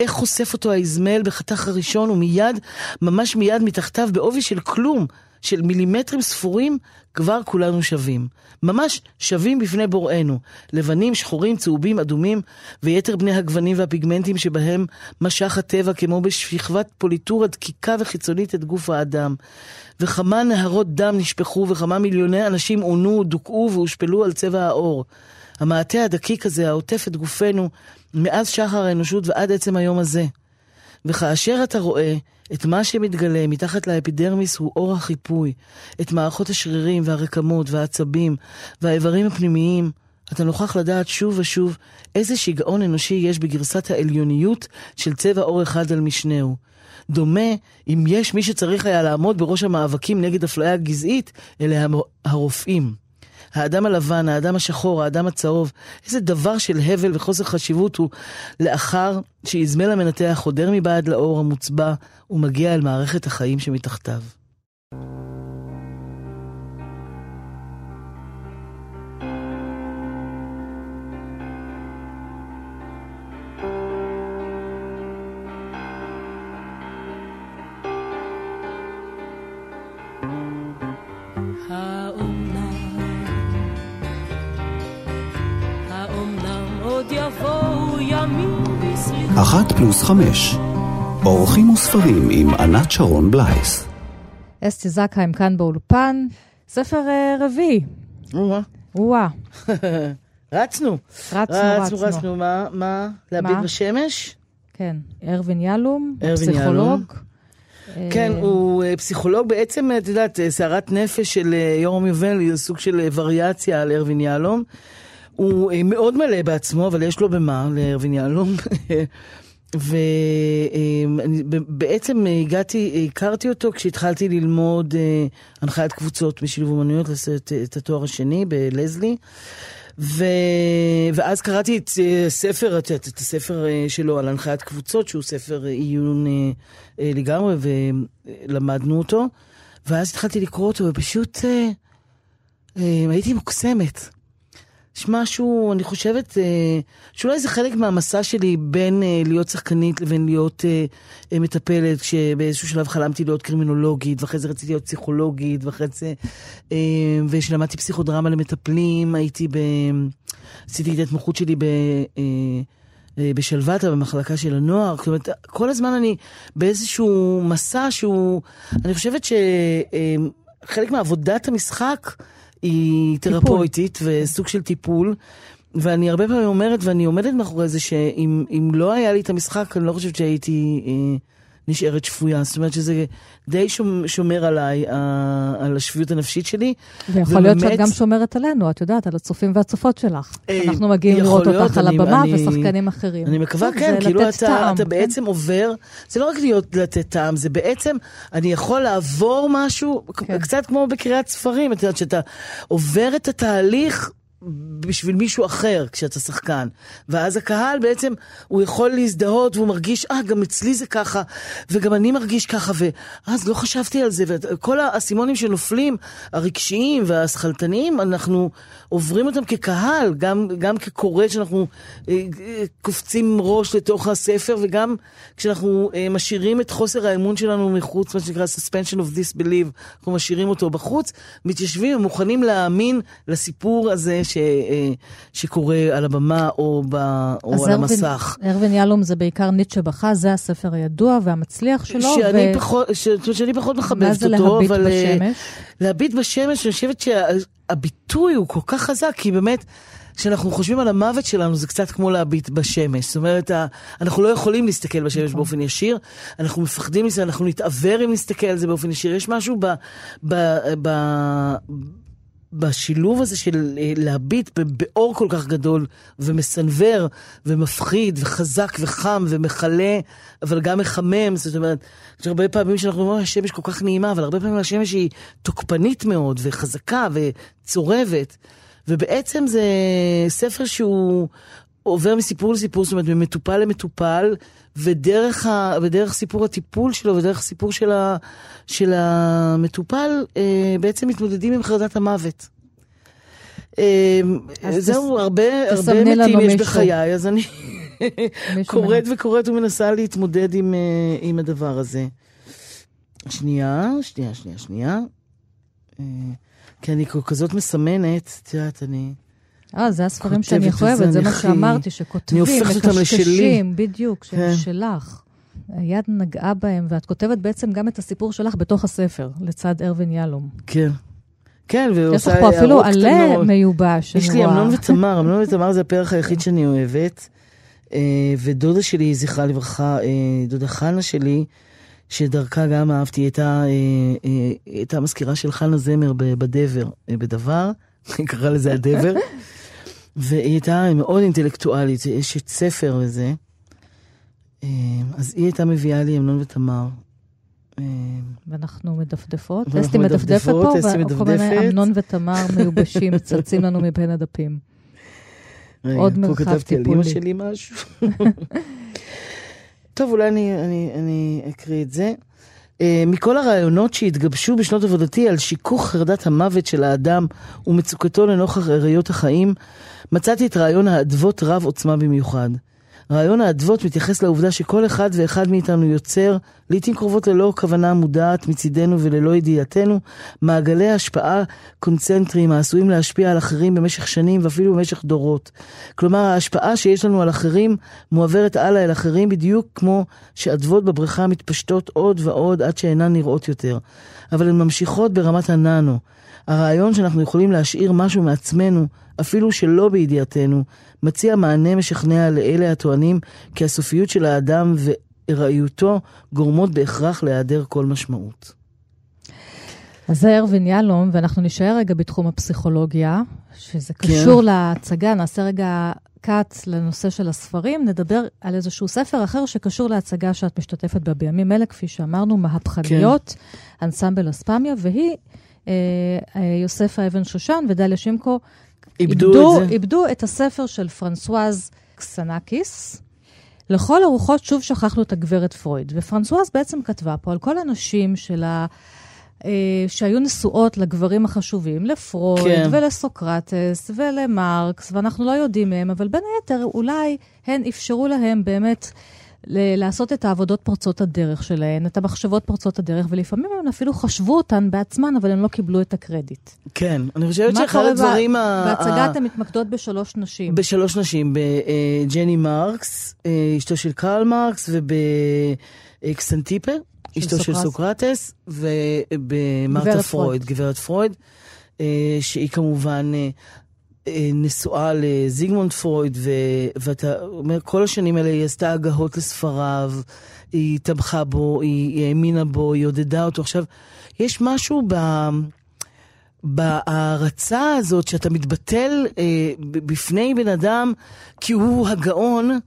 Speaker 5: איך חושף אותו האזמל בחתך הראשון ומיד, ממש מיד מתחתיו בעובי של כלום, של מילימטרים ספורים, כבר כולנו שווים. ממש שווים בפני בוראנו. לבנים, שחורים, צהובים, אדומים, ויתר בני הגוונים והפיגמנטים שבהם משך הטבע כמו בשכבת פוליטורה דקיקה וחיצונית את גוף האדם. וכמה נהרות דם נשפכו וכמה מיליוני אנשים עונו, דוכאו והושפלו על צבע העור. המעטה הדקיק הזה העוטף את גופנו מאז שחר האנושות ועד עצם היום הזה. וכאשר אתה רואה את מה שמתגלה מתחת לאפידרמיס הוא אור החיפוי, את מערכות השרירים והרקמות והעצבים והאיברים הפנימיים, אתה נוכח לדעת שוב ושוב איזה שיגעון אנושי יש בגרסת העליוניות של צבע אור אחד על משנהו. דומה אם יש מי שצריך היה לעמוד בראש המאבקים נגד אפליה גזעית, אלה הרופאים. האדם הלבן, האדם השחור, האדם הצהוב, איזה דבר של הבל וחוסר חשיבות הוא לאחר שאיזמל המנתח חודר מבעד לאור המוצבע ומגיע אל מערכת החיים שמתחתיו.
Speaker 6: עוד יבואו ימים וסליחה
Speaker 2: אחת פלוס חמש. אורחים וספרים עם ענת שרון בלייס.
Speaker 4: אסתי זקהיים כאן באולפן, ספר אה, רביעי.
Speaker 5: או-אה.
Speaker 4: וואה,
Speaker 5: רצנו.
Speaker 4: רצנו,
Speaker 5: רצנו,
Speaker 4: רצנו.
Speaker 5: מה? מה? להביט? בשמש?
Speaker 4: כן, ארווין
Speaker 5: ארווין
Speaker 4: פסיכולוג.
Speaker 5: כן,
Speaker 4: אה,
Speaker 5: הוא אה, פסיכולוג בעצם, את יודעת, סערת נפש של יורם יובל, היא סוג של וריאציה על ארווין יהלום. הוא אה, מאוד מלא בעצמו, אבל יש לו במה לארווין יהלום. ובעצם הגעתי, הכרתי אותו כשהתחלתי ללמוד אה, הנחיית קבוצות בשילוב אומנויות, לעשות את התואר השני בלזלי. ו... ואז קראתי את אה, ספר, את יודעת, את הספר אה, שלו על הנחיית קבוצות, שהוא ספר אה, עיון אה, אה, לגמרי, ולמדנו אותו. ואז התחלתי לקרוא אותו, ופשוט אה, אה, הייתי מוקסמת. יש משהו, אני חושבת, אה, שאולי זה חלק מהמסע שלי בין אה, להיות שחקנית לבין להיות אה, אה, מטפלת, כשבאיזשהו שלב חלמתי להיות קרימינולוגית, ואחרי זה רציתי להיות פסיכולוגית, ואחרי זה, אה, וכשלמדתי פסיכודרמה למטפלים, הייתי ב... עשיתי את ההתמחות שלי ב... אה, בשלוותה, במחלקה של הנוער. זאת אומרת, כל הזמן אני באיזשהו מסע שהוא, אני חושבת שחלק מעבודת המשחק היא תרפויטית וסוג של טיפול. ואני הרבה פעמים אומרת, ואני עומדת מאחורי זה, שאם אם לא היה לי את המשחק, אני לא חושבת שהייתי אה, נשארת שפויה. זאת אומרת שזה די שומ- שומר עליי, על השפיות הנפשית שלי.
Speaker 4: ויכול להיות שאת גם שומרת עלינו, את יודעת, על הצופים והצופות שלך.
Speaker 5: אה,
Speaker 4: אנחנו מגיעים לראות
Speaker 5: להיות,
Speaker 4: אותך על הבמה
Speaker 5: אני-
Speaker 4: ושחקנים אחרים.
Speaker 5: אני מקווה, כן,
Speaker 4: זה
Speaker 5: כאילו
Speaker 4: לתת
Speaker 5: אתה,
Speaker 4: טעם,
Speaker 5: אתה
Speaker 4: כן.
Speaker 5: בעצם עובר, זה לא רק להיות לתת טעם, זה בעצם, אני יכול לעבור משהו,
Speaker 4: כן.
Speaker 5: קצת כמו בקריאת ספרים, את יודעת, שאתה עובר את התהליך. בשביל מישהו אחר כשאתה שחקן. ואז הקהל בעצם, הוא יכול להזדהות והוא מרגיש, אה, גם אצלי זה ככה, וגם אני מרגיש ככה, ואז לא חשבתי על זה. וכל האסימונים שנופלים, הרגשיים והשכלתניים, אנחנו עוברים אותם כקהל, גם, גם כקורא שאנחנו אה, אה, קופצים ראש לתוך הספר, וגם כשאנחנו אה, משאירים את חוסר האמון שלנו מחוץ, מה שנקרא suspension of disbelief, אנחנו משאירים אותו בחוץ, מתיישבים ומוכנים להאמין לסיפור הזה ש, שקורה על הבמה או, ב, או
Speaker 4: אז
Speaker 5: על המסך.
Speaker 4: ארווין יהלום זה בעיקר ניטשה בכה, זה הספר הידוע והמצליח שלו.
Speaker 5: שאני,
Speaker 4: ו-
Speaker 5: פחות, ש, שאני פחות
Speaker 4: מה
Speaker 5: מחבבת
Speaker 4: זה
Speaker 5: אותו,
Speaker 4: להביט
Speaker 5: אבל... אה,
Speaker 4: בשמש?
Speaker 5: להביט בשמש, אני חושבת שהביטוי הוא כל כך חזק, כי באמת, כשאנחנו חושבים על המוות שלנו, זה קצת כמו להביט בשמש. זאת אומרת, אנחנו לא יכולים להסתכל בשמש
Speaker 4: נכון.
Speaker 5: באופן ישיר, אנחנו מפחדים מזה, אנחנו נתעוור אם נסתכל על זה באופן ישיר. יש משהו ב... ב, ב בשילוב הזה של אה, להביט באור כל כך גדול ומסנוור ומפחיד וחזק וחם ומכלה, אבל גם מחמם, זאת אומרת, יש הרבה פעמים שאנחנו אומרים, השמש כל כך נעימה, אבל הרבה פעמים השמש היא תוקפנית מאוד וחזקה וצורבת, ובעצם זה ספר שהוא עובר מסיפור לסיפור, זאת אומרת, ממטופל למטופל, ודרך, ה, ודרך סיפור הטיפול שלו ודרך סיפור של, ה, של המטופל, אה, בעצם מתמודדים עם חרדת המוות. אה, זהו,
Speaker 4: תס-
Speaker 5: הרבה, הרבה מתים יש
Speaker 4: מישהו.
Speaker 5: בחיי, אז אני קוראת. וקוראת ומנסה להתמודד עם, אה, עם הדבר הזה. שנייה, שנייה, שנייה, שנייה. אה, כי אני כזאת מסמנת, את יודעת, אני...
Speaker 4: אה, זה הספרים שאני אוהבת, זה מה שאמרתי, שכותבים. מקשקשים, בדיוק, שהם
Speaker 5: כן.
Speaker 4: שלך. היד נגעה בהם, ואת כותבת בעצם גם את הסיפור שלך בתוך הספר, לצד ארווין יהלום.
Speaker 5: כן. כן,
Speaker 4: יש
Speaker 5: ועושה
Speaker 4: לך פה אפילו
Speaker 5: הערות
Speaker 4: עלה
Speaker 5: קטנות.
Speaker 4: מיובש,
Speaker 5: יש לי. אמנון ותמר, אמנון ותמר זה הפרח היחיד שאני אוהבת. אה, ודודה שלי, זכרה לברכה, אה, דודה חנה שלי, שדרכה גם אהבתי, היא הייתה, אה, הייתה מזכירה של חנה זמר בדבר, בדבר, היא קראה לזה הדבר, והיא הייתה מאוד אינטלקטואלית, אשת ספר וזה. אה, אז היא הייתה מביאה לי אמנון ותמר. אה,
Speaker 4: ואנחנו מדפדפות. אסתי מדפדפת פה, וכל מיני. אמנון ותמר מיובשים צצים לנו מבין הדפים. עוד
Speaker 5: פה
Speaker 4: מרחב
Speaker 5: כתבתי על
Speaker 4: טיפולי.
Speaker 5: אמא שלי משהו. טוב, אולי אני, אני, אני אקריא את זה. Uh, מכל הרעיונות שהתגבשו בשנות עבודתי על שיכוך חרדת המוות של האדם ומצוקתו לנוכח אריות החיים, מצאתי את רעיון האדוות רב עוצמה במיוחד. רעיון האדוות מתייחס לעובדה שכל אחד ואחד מאיתנו יוצר, לעיתים קרובות ללא כוונה מודעת מצידנו וללא ידיעתנו, מעגלי השפעה קונצנטריים העשויים להשפיע על אחרים במשך שנים ואפילו במשך דורות. כלומר, ההשפעה שיש לנו על אחרים מועברת הלאה אל אחרים בדיוק כמו שאדוות בבריכה מתפשטות עוד ועוד עד שאינן נראות יותר. אבל הן ממשיכות ברמת הננו. הרעיון שאנחנו יכולים להשאיר משהו מעצמנו, אפילו שלא בידיעתנו, מציע מענה משכנע לאלה הטוענים כי הסופיות של האדם וארעיותו גורמות בהכרח להיעדר כל משמעות.
Speaker 4: אז זה ארווין יהלום, ואנחנו נישאר רגע בתחום הפסיכולוגיה, שזה
Speaker 5: כן.
Speaker 4: קשור להצגה, נעשה רגע קאט לנושא של הספרים, נדבר על איזשהו ספר אחר שקשור להצגה שאת משתתפת בה בימים אלה, כפי שאמרנו, מהפכניות,
Speaker 5: כן.
Speaker 4: אנסמבל אספמיה, והיא יוספה אבן שושן ודליה שימקו.
Speaker 5: איבדו את זה.
Speaker 4: איבדו את הספר של פרנסואז קסנקיס. לכל הרוחות שוב שכחנו את הגברת פרויד. ופרנסואז בעצם כתבה פה על כל הנשים שלה, אה, שהיו נשואות לגברים החשובים, לפרויד
Speaker 5: כן.
Speaker 4: ולסוקרטס ולמרקס, ואנחנו לא יודעים מהם, אבל בין היתר אולי הן אפשרו להם באמת ל- לעשות את העבודות פורצות הדרך שלהן, את המחשבות פורצות הדרך, ולפעמים הם אפילו חשבו אותן בעצמן, אבל הם לא קיבלו את הקרדיט.
Speaker 5: כן, אני חושבת
Speaker 4: מה
Speaker 5: שאחד
Speaker 4: קורה
Speaker 5: הדברים...
Speaker 4: ב-
Speaker 5: ה-
Speaker 4: בהצגה
Speaker 5: ה-
Speaker 4: אתן מתמקדות בשלוש נשים.
Speaker 5: בשלוש נשים, בג'ני מרקס, אה, אשתו של קרל מרקס, ובקסנטיפה, אשתו של
Speaker 4: סוקרטס.
Speaker 5: ובמרתה פרויד. גברת פרויד, אה, שהיא כמובן, אה, אה, נשואה לזיגמונד פרויד, ו, ואתה אומר, כל השנים האלה היא עשתה הגהות לספריו, היא תמכה בו, היא, היא האמינה בו, היא עודדה אותו. עכשיו, יש משהו ב... בהערצה הזאת שאתה מתבטל אה, בפני בן אדם כי הוא הגאון,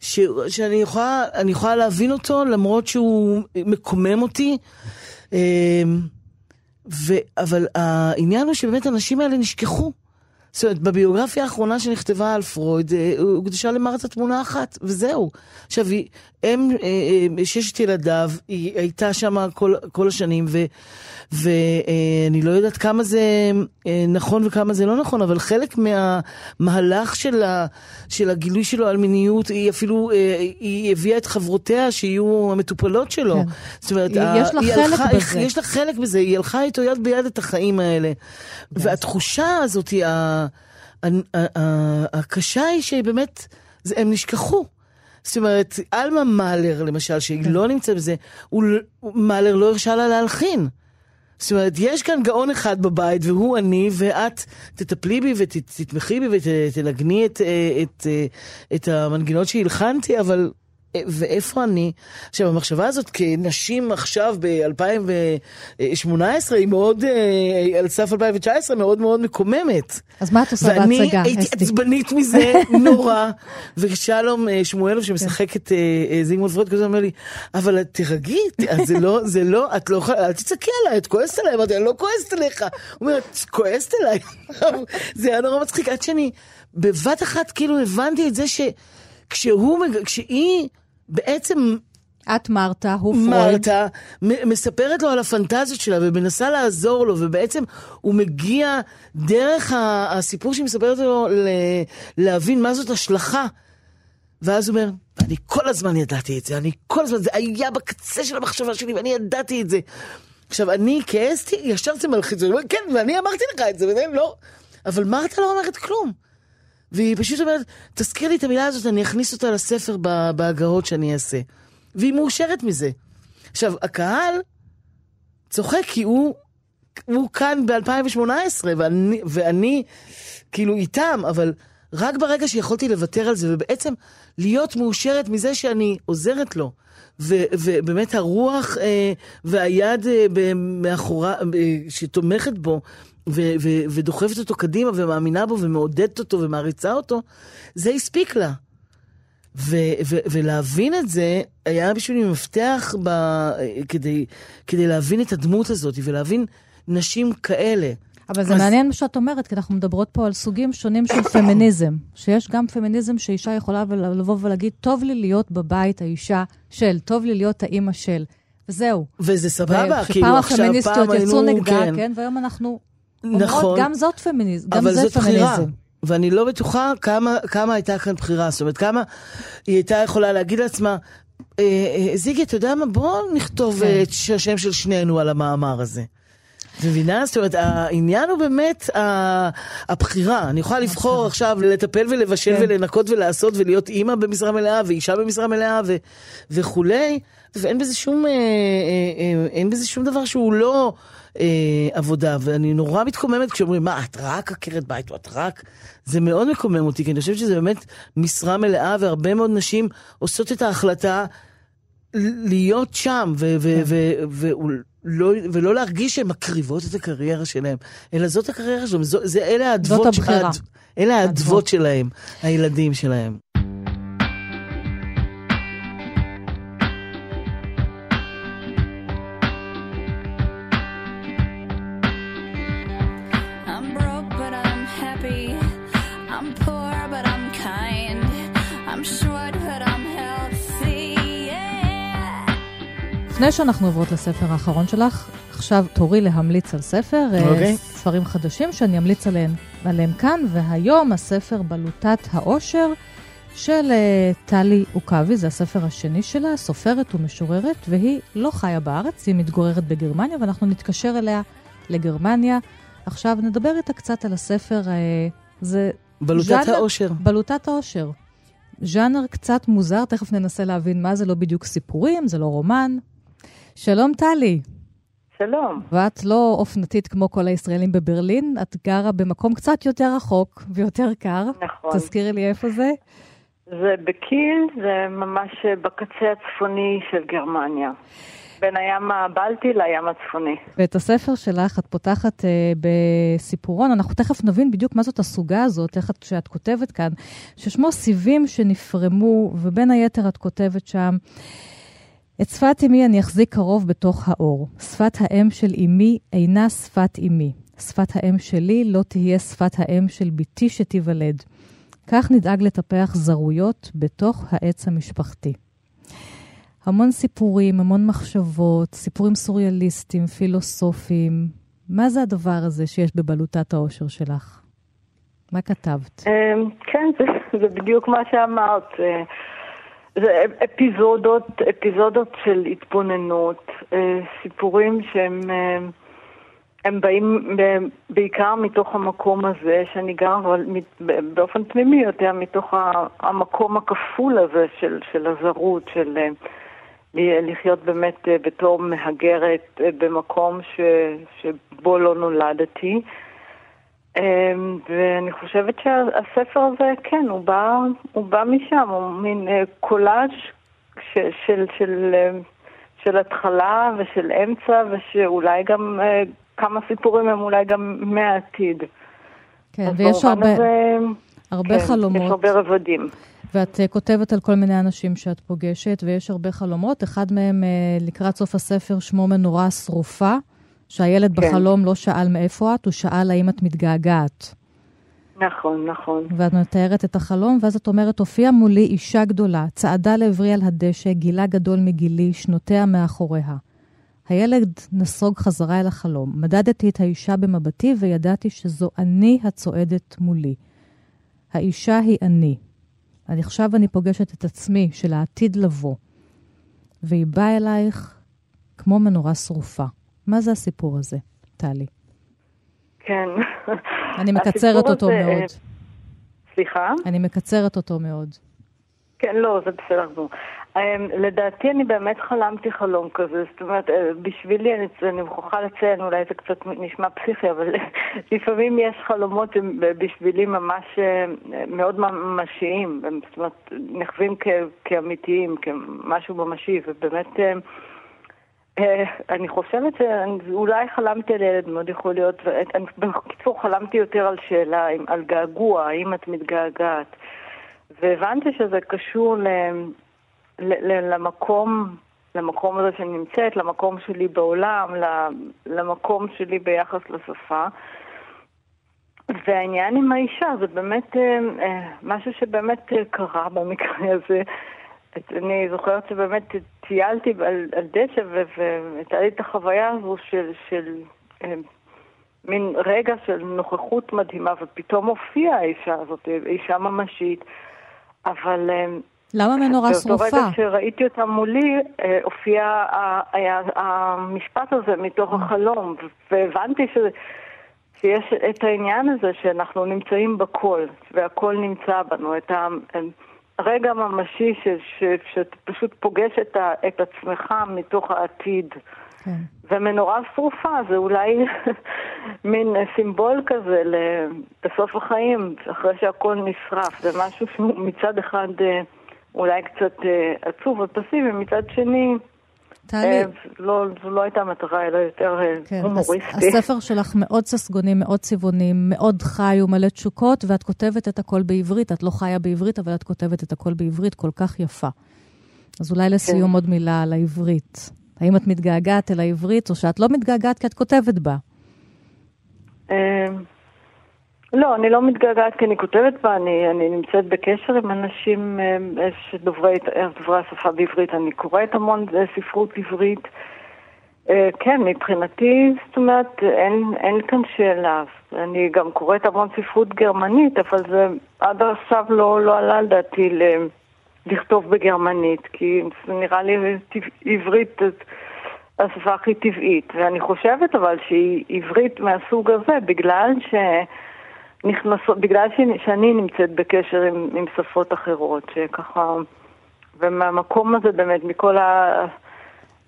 Speaker 5: ש, שאני יכולה, יכולה להבין אותו למרות שהוא מקומם אותי. אה, ו, אבל העניין הוא שבאמת האנשים האלה נשכחו. זאת אומרת, בביוגרפיה האחרונה שנכתבה על פרויד, אה, הוא הוקדשה למרתה תמונה אחת, וזהו. עכשיו, הם, אה, אה, ששת ילדיו, היא הייתה שם כל, כל השנים, ו, ואני לא יודעת כמה זה אה, נכון וכמה זה לא נכון, אבל חלק מהמהלך של, ה, של הגילוי שלו על מיניות, היא אפילו, אה, היא הביאה את חברותיה שיהיו המטופלות שלו.
Speaker 4: כן.
Speaker 5: זאת אומרת,
Speaker 4: יש
Speaker 5: ה-
Speaker 4: לה חלק
Speaker 5: הלכה-
Speaker 4: בזה.
Speaker 5: יש לה חלק בזה, היא הלכה איתו יד ביד את החיים האלה. והתחושה הזאת, ה- ה- ה- ה- הקשה היא שבאמת, זה- הם נשכחו. זאת אומרת, עלמה מאלר, למשל, שהיא
Speaker 4: כן.
Speaker 5: לא נמצאת בזה, הוא, מאלר לא הרשה לה להלחין. זאת אומרת, יש כאן גאון אחד בבית, והוא אני, ואת תטפלי בי ותתמכי בי ותנגני את, אה, את, אה, את המנגינות שהלחנתי, אבל... ואיפה אני? עכשיו, המחשבה הזאת כנשים עכשיו ב-2018 היא מאוד, אה, על סף 2019, מאוד מאוד מקוממת.
Speaker 4: אז מה את עושה
Speaker 5: ואני
Speaker 4: בהצגה,
Speaker 5: הייתי
Speaker 4: אסתי?
Speaker 5: עצבנית מזה נורא, ושלום אה, שמואלוב שמשחק את אה, זיגמונד פרויד, כזה אומר לי, אבל את תירגעי, ת- זה לא, זה לא, את לא יכולה, אל תצעקי עליי, את כועסת עליי, אמרתי, אני לא כועסת עליך. הוא אומר, את כועסת עליי? זה היה נורא מצחיק, עד שאני בבת אחת כאילו הבנתי את זה שכשהוא, מג- כשהיא בעצם
Speaker 4: את מרתה, הוא פרויד.
Speaker 5: מרתה מספרת לו על הפנטזיות שלה ומנסה לעזור לו, ובעצם הוא מגיע דרך הסיפור שהיא מספרת לו להבין מה זאת השלכה. ואז הוא אומר, אני כל הזמן ידעתי את זה, אני כל הזמן, זה היה בקצה של המחשבה שלי ואני ידעתי את זה. עכשיו, אני כעסתי, ישר זה מלחיץ, כן, ואני אמרתי לך את זה, וזה לא. אבל מרתה לא אומרת כלום. והיא פשוט אומרת, תזכיר לי את המילה הזאת, אני אכניס אותה לספר בהגהות שאני אעשה. והיא מאושרת מזה. עכשיו, הקהל צוחק כי הוא, הוא כאן ב-2018, ואני, ואני כאילו איתם, אבל רק ברגע שיכולתי לוותר על זה, ובעצם להיות מאושרת מזה שאני עוזרת לו. ו- ובאמת הרוח אה, והיד אה, מאחורה, אה, שתומכת בו ו- ו- ודוחפת אותו קדימה ומאמינה בו ומעודדת אותו ומעריצה אותו, זה הספיק לה. ו- ו- ולהבין את זה היה בשבילי מפתח ב- כדי, כדי להבין את הדמות הזאת ולהבין נשים כאלה.
Speaker 4: אבל זה
Speaker 5: אז-
Speaker 4: מעניין מה שאת אומרת, כי אנחנו מדברות פה על סוגים שונים של פמיניזם. שיש גם פמיניזם שאישה יכולה ול- לבוא ולהגיד, טוב לי להיות בבית האישה של, טוב לי להיות האימא של. וזהו.
Speaker 5: וזה סבבה, כאילו
Speaker 4: שפעם
Speaker 5: עכשיו,
Speaker 4: הפמיניסטיות
Speaker 5: פעם
Speaker 4: יצאו
Speaker 5: היינו,
Speaker 4: נגדה,
Speaker 5: כן.
Speaker 4: כן, והיום אנחנו אומרות,
Speaker 5: נכון.
Speaker 4: גם זאת פמיניזם, גם
Speaker 5: אבל
Speaker 4: זה
Speaker 5: זאת בחירה.
Speaker 4: פמיניזם.
Speaker 5: ואני לא בטוחה כמה, כמה הייתה כאן בחירה. זאת אומרת, כמה היא הייתה יכולה להגיד לעצמה, "אה, אה, זיגי, אתה יודע מה? בוא נכתוב
Speaker 4: כן.
Speaker 5: אה, את השם של שנינו על המאמר הזה. את מבינה? זאת אומרת, העניין הוא באמת הבחירה. אני יכולה לבחור עכשיו לטפל ולבשל
Speaker 4: כן.
Speaker 5: ולנקות ולעשות ולהיות אימא במשרה מלאה ואישה במשרה מלאה ו- וכולי, ואין בזה שום, אה, אה, אה, אין בזה שום דבר שהוא לא אה, עבודה. ואני נורא מתקוממת כשאומרים, מה, את רק עקרת בית, או את רק... זה מאוד מקומם אותי, כי אני חושבת שזה באמת משרה מלאה, והרבה מאוד נשים עושות את ההחלטה להיות שם, ו- ו- ו- ולא, ולא להרגיש שהן מקריבות את הקריירה שלהן, אלא זאת הקריירה שלהן, זו, זה, אלה האדוות. האד- אלה
Speaker 4: האדוות.
Speaker 5: האדוות שלהם, הילדים שלהם.
Speaker 4: לפני שאנחנו עוברות לספר האחרון שלך, עכשיו תורי להמליץ על ספר, אה,
Speaker 5: אוקיי.
Speaker 4: ספרים חדשים שאני אמליץ עליהם, עליהם כאן, והיום הספר בלוטת העושר של אה, טלי עוקבי, זה הספר השני שלה, סופרת ומשוררת, והיא לא חיה בארץ, היא מתגוררת בגרמניה, ואנחנו נתקשר אליה לגרמניה. עכשיו נדבר איתה קצת על הספר, אה, זה
Speaker 5: בלוטת
Speaker 4: ז'אנר-
Speaker 5: העושר.
Speaker 4: בלוטת העושר. ז'אנר קצת מוזר, תכף ננסה להבין מה זה לא בדיוק סיפורים, זה לא רומן. שלום טלי.
Speaker 7: שלום.
Speaker 4: ואת לא אופנתית כמו כל הישראלים בברלין, את גרה במקום קצת יותר רחוק ויותר קר.
Speaker 7: נכון.
Speaker 4: תזכירי לי איפה זה.
Speaker 7: זה בקיל, זה ממש בקצה הצפוני של גרמניה. בין הים הבלטי לים הצפוני.
Speaker 4: ואת הספר שלך את פותחת אה, בסיפורון, אנחנו תכף נבין בדיוק מה זאת הסוגה הזאת, איך את, שאת כותבת כאן, ששמו סיבים שנפרמו, ובין היתר את כותבת שם, את שפת אמי אני אחזיק קרוב בתוך האור. שפת האם של אמי אינה שפת אמי. שפת האם שלי לא תהיה שפת האם של בתי שתיוולד. כך נדאג לטפח זרויות בתוך העץ המשפחתי. המון סיפורים, המון מחשבות, סיפורים סוריאליסטיים, פילוסופיים. מה זה הדבר הזה שיש בבלוטת האושר שלך? מה כתבת?
Speaker 7: אמ, כן, זה, זה בדיוק מה שאמרת. אה, זה אפיזודות, אפיזודות של התבוננות, אה, סיפורים שהם אה, הם באים בעיקר מתוך המקום הזה, שאני גר אבל באופן פנימי יותר מתוך המקום הכפול הזה של, של הזרות, של לחיות באמת בתור מהגרת במקום ש, שבו לא נולדתי. אמ, ואני חושבת שהספר הזה, כן, הוא בא, הוא בא משם, הוא מין אה, קולאז' של, של, של, אה, של התחלה ושל אמצע, ושאולי גם אה, כמה סיפורים הם אולי גם מהעתיד.
Speaker 4: כן, ויש הרבה,
Speaker 7: הזה,
Speaker 4: הרבה
Speaker 7: כן,
Speaker 4: חלומות.
Speaker 7: יש הרבה רבדים.
Speaker 4: ואת uh, כותבת על כל מיני אנשים שאת פוגשת, ויש הרבה חלומות. אחד מהם, לקראת סוף הספר, שמו מנורה שרופה. שהילד כן. בחלום לא שאל מאיפה את, הוא שאל האם את מתגעגעת.
Speaker 7: נכון, נכון.
Speaker 4: ואת מתארת את החלום, ואז את אומרת, הופיעה מולי אישה גדולה, צעדה לעברי על הדשא, גילה גדול מגילי, שנותיה מאחוריה. הילד נסוג חזרה אל החלום. מדדתי את האישה במבטי וידעתי שזו אני הצועדת מולי. האישה היא אני. אני עכשיו אני פוגשת את עצמי של העתיד לבוא, והיא באה אלייך כמו מנורה שרופה. מה זה הסיפור הזה, טלי?
Speaker 7: כן.
Speaker 4: אני מקצרת אותו
Speaker 7: הזה,
Speaker 4: מאוד.
Speaker 7: סליחה?
Speaker 4: אני מקצרת אותו מאוד.
Speaker 7: כן, לא, זה בסדר גמור. Um, לדעתי אני באמת חלמתי חלום כזה, זאת אומרת, uh, בשבילי, אני, אני מוכרחה לציין, אולי זה קצת נשמע פסיכי, אבל לפעמים יש חלומות שהם בשבילי ממש מאוד ממשיים, זאת אומרת, נחווים כאמיתיים, כמשהו ממשי, ובאמת... אה, אני חושבת שאולי חלמתי על ילד, מאוד יכול להיות, בקיצור חלמתי יותר על שאלה, על געגוע, האם את מתגעגעת. והבנתי שזה קשור ל, ל, ל, למקום, למקום הזה שאני נמצאת, למקום שלי בעולם, למקום שלי ביחס לשפה. והעניין עם האישה זה באמת אה, אה, משהו שבאמת קרה במקרה הזה. אני זוכרת שבאמת טיילתי על, על דשא והייתה לי את החוויה הזו של, של אה, מין רגע של נוכחות מדהימה, ופתאום הופיעה האישה הזאת, אישה ממשית, אבל... אה,
Speaker 4: למה מנורה שרופה?
Speaker 7: באותו רגע שראיתי אותה מולי, אה, הופיע היה המשפט הזה מתוך החלום, והבנתי ש... שיש את העניין הזה שאנחנו נמצאים בכל, והכל נמצא בנו, את ה... רגע ממשי ש, ש, שאתה פשוט פוגש את, ה, את עצמך מתוך העתיד. כן. ומנורה שרופה זה אולי מין סימבול כזה בסוף החיים, אחרי שהכל נשרף. זה משהו שהוא מצד אחד אה, אולי קצת אה, עצוב ופסיבי, מצד שני... טלי. אה, לא, זו לא הייתה מטרה, אלא יותר אה, כן, הומוריסטי.
Speaker 4: הספר שלך מאוד ססגוני, מאוד צבעוני, מאוד חי ומלא תשוקות, ואת כותבת את הכל בעברית. את לא חיה בעברית, אבל את כותבת את הכל בעברית כל כך יפה. אז אולי לסיום כן. עוד מילה על העברית. האם את מתגעגעת אל העברית, או שאת לא מתגעגעת כי את כותבת בה?
Speaker 7: לא, אני לא מתגעגעת כי אני כותבת בה, אני, אני נמצאת בקשר עם אנשים שדוברי דוברי השפה בעברית, אני קוראת המון אה, ספרות עברית. אה, כן, מבחינתי, זאת אומרת, אין, אין כאן שאלה. אני גם קוראת המון ספרות גרמנית, אבל זה עד עכשיו לא, לא עלה על דעתי לכתוב בגרמנית, כי זה נראה לי עברית השפה הכי טבעית. ואני חושבת אבל שהיא עברית מהסוג הזה, בגלל ש... נכנסות, בגלל שאני נמצאת בקשר עם, עם שפות אחרות, שככה, ומהמקום הזה באמת, מכל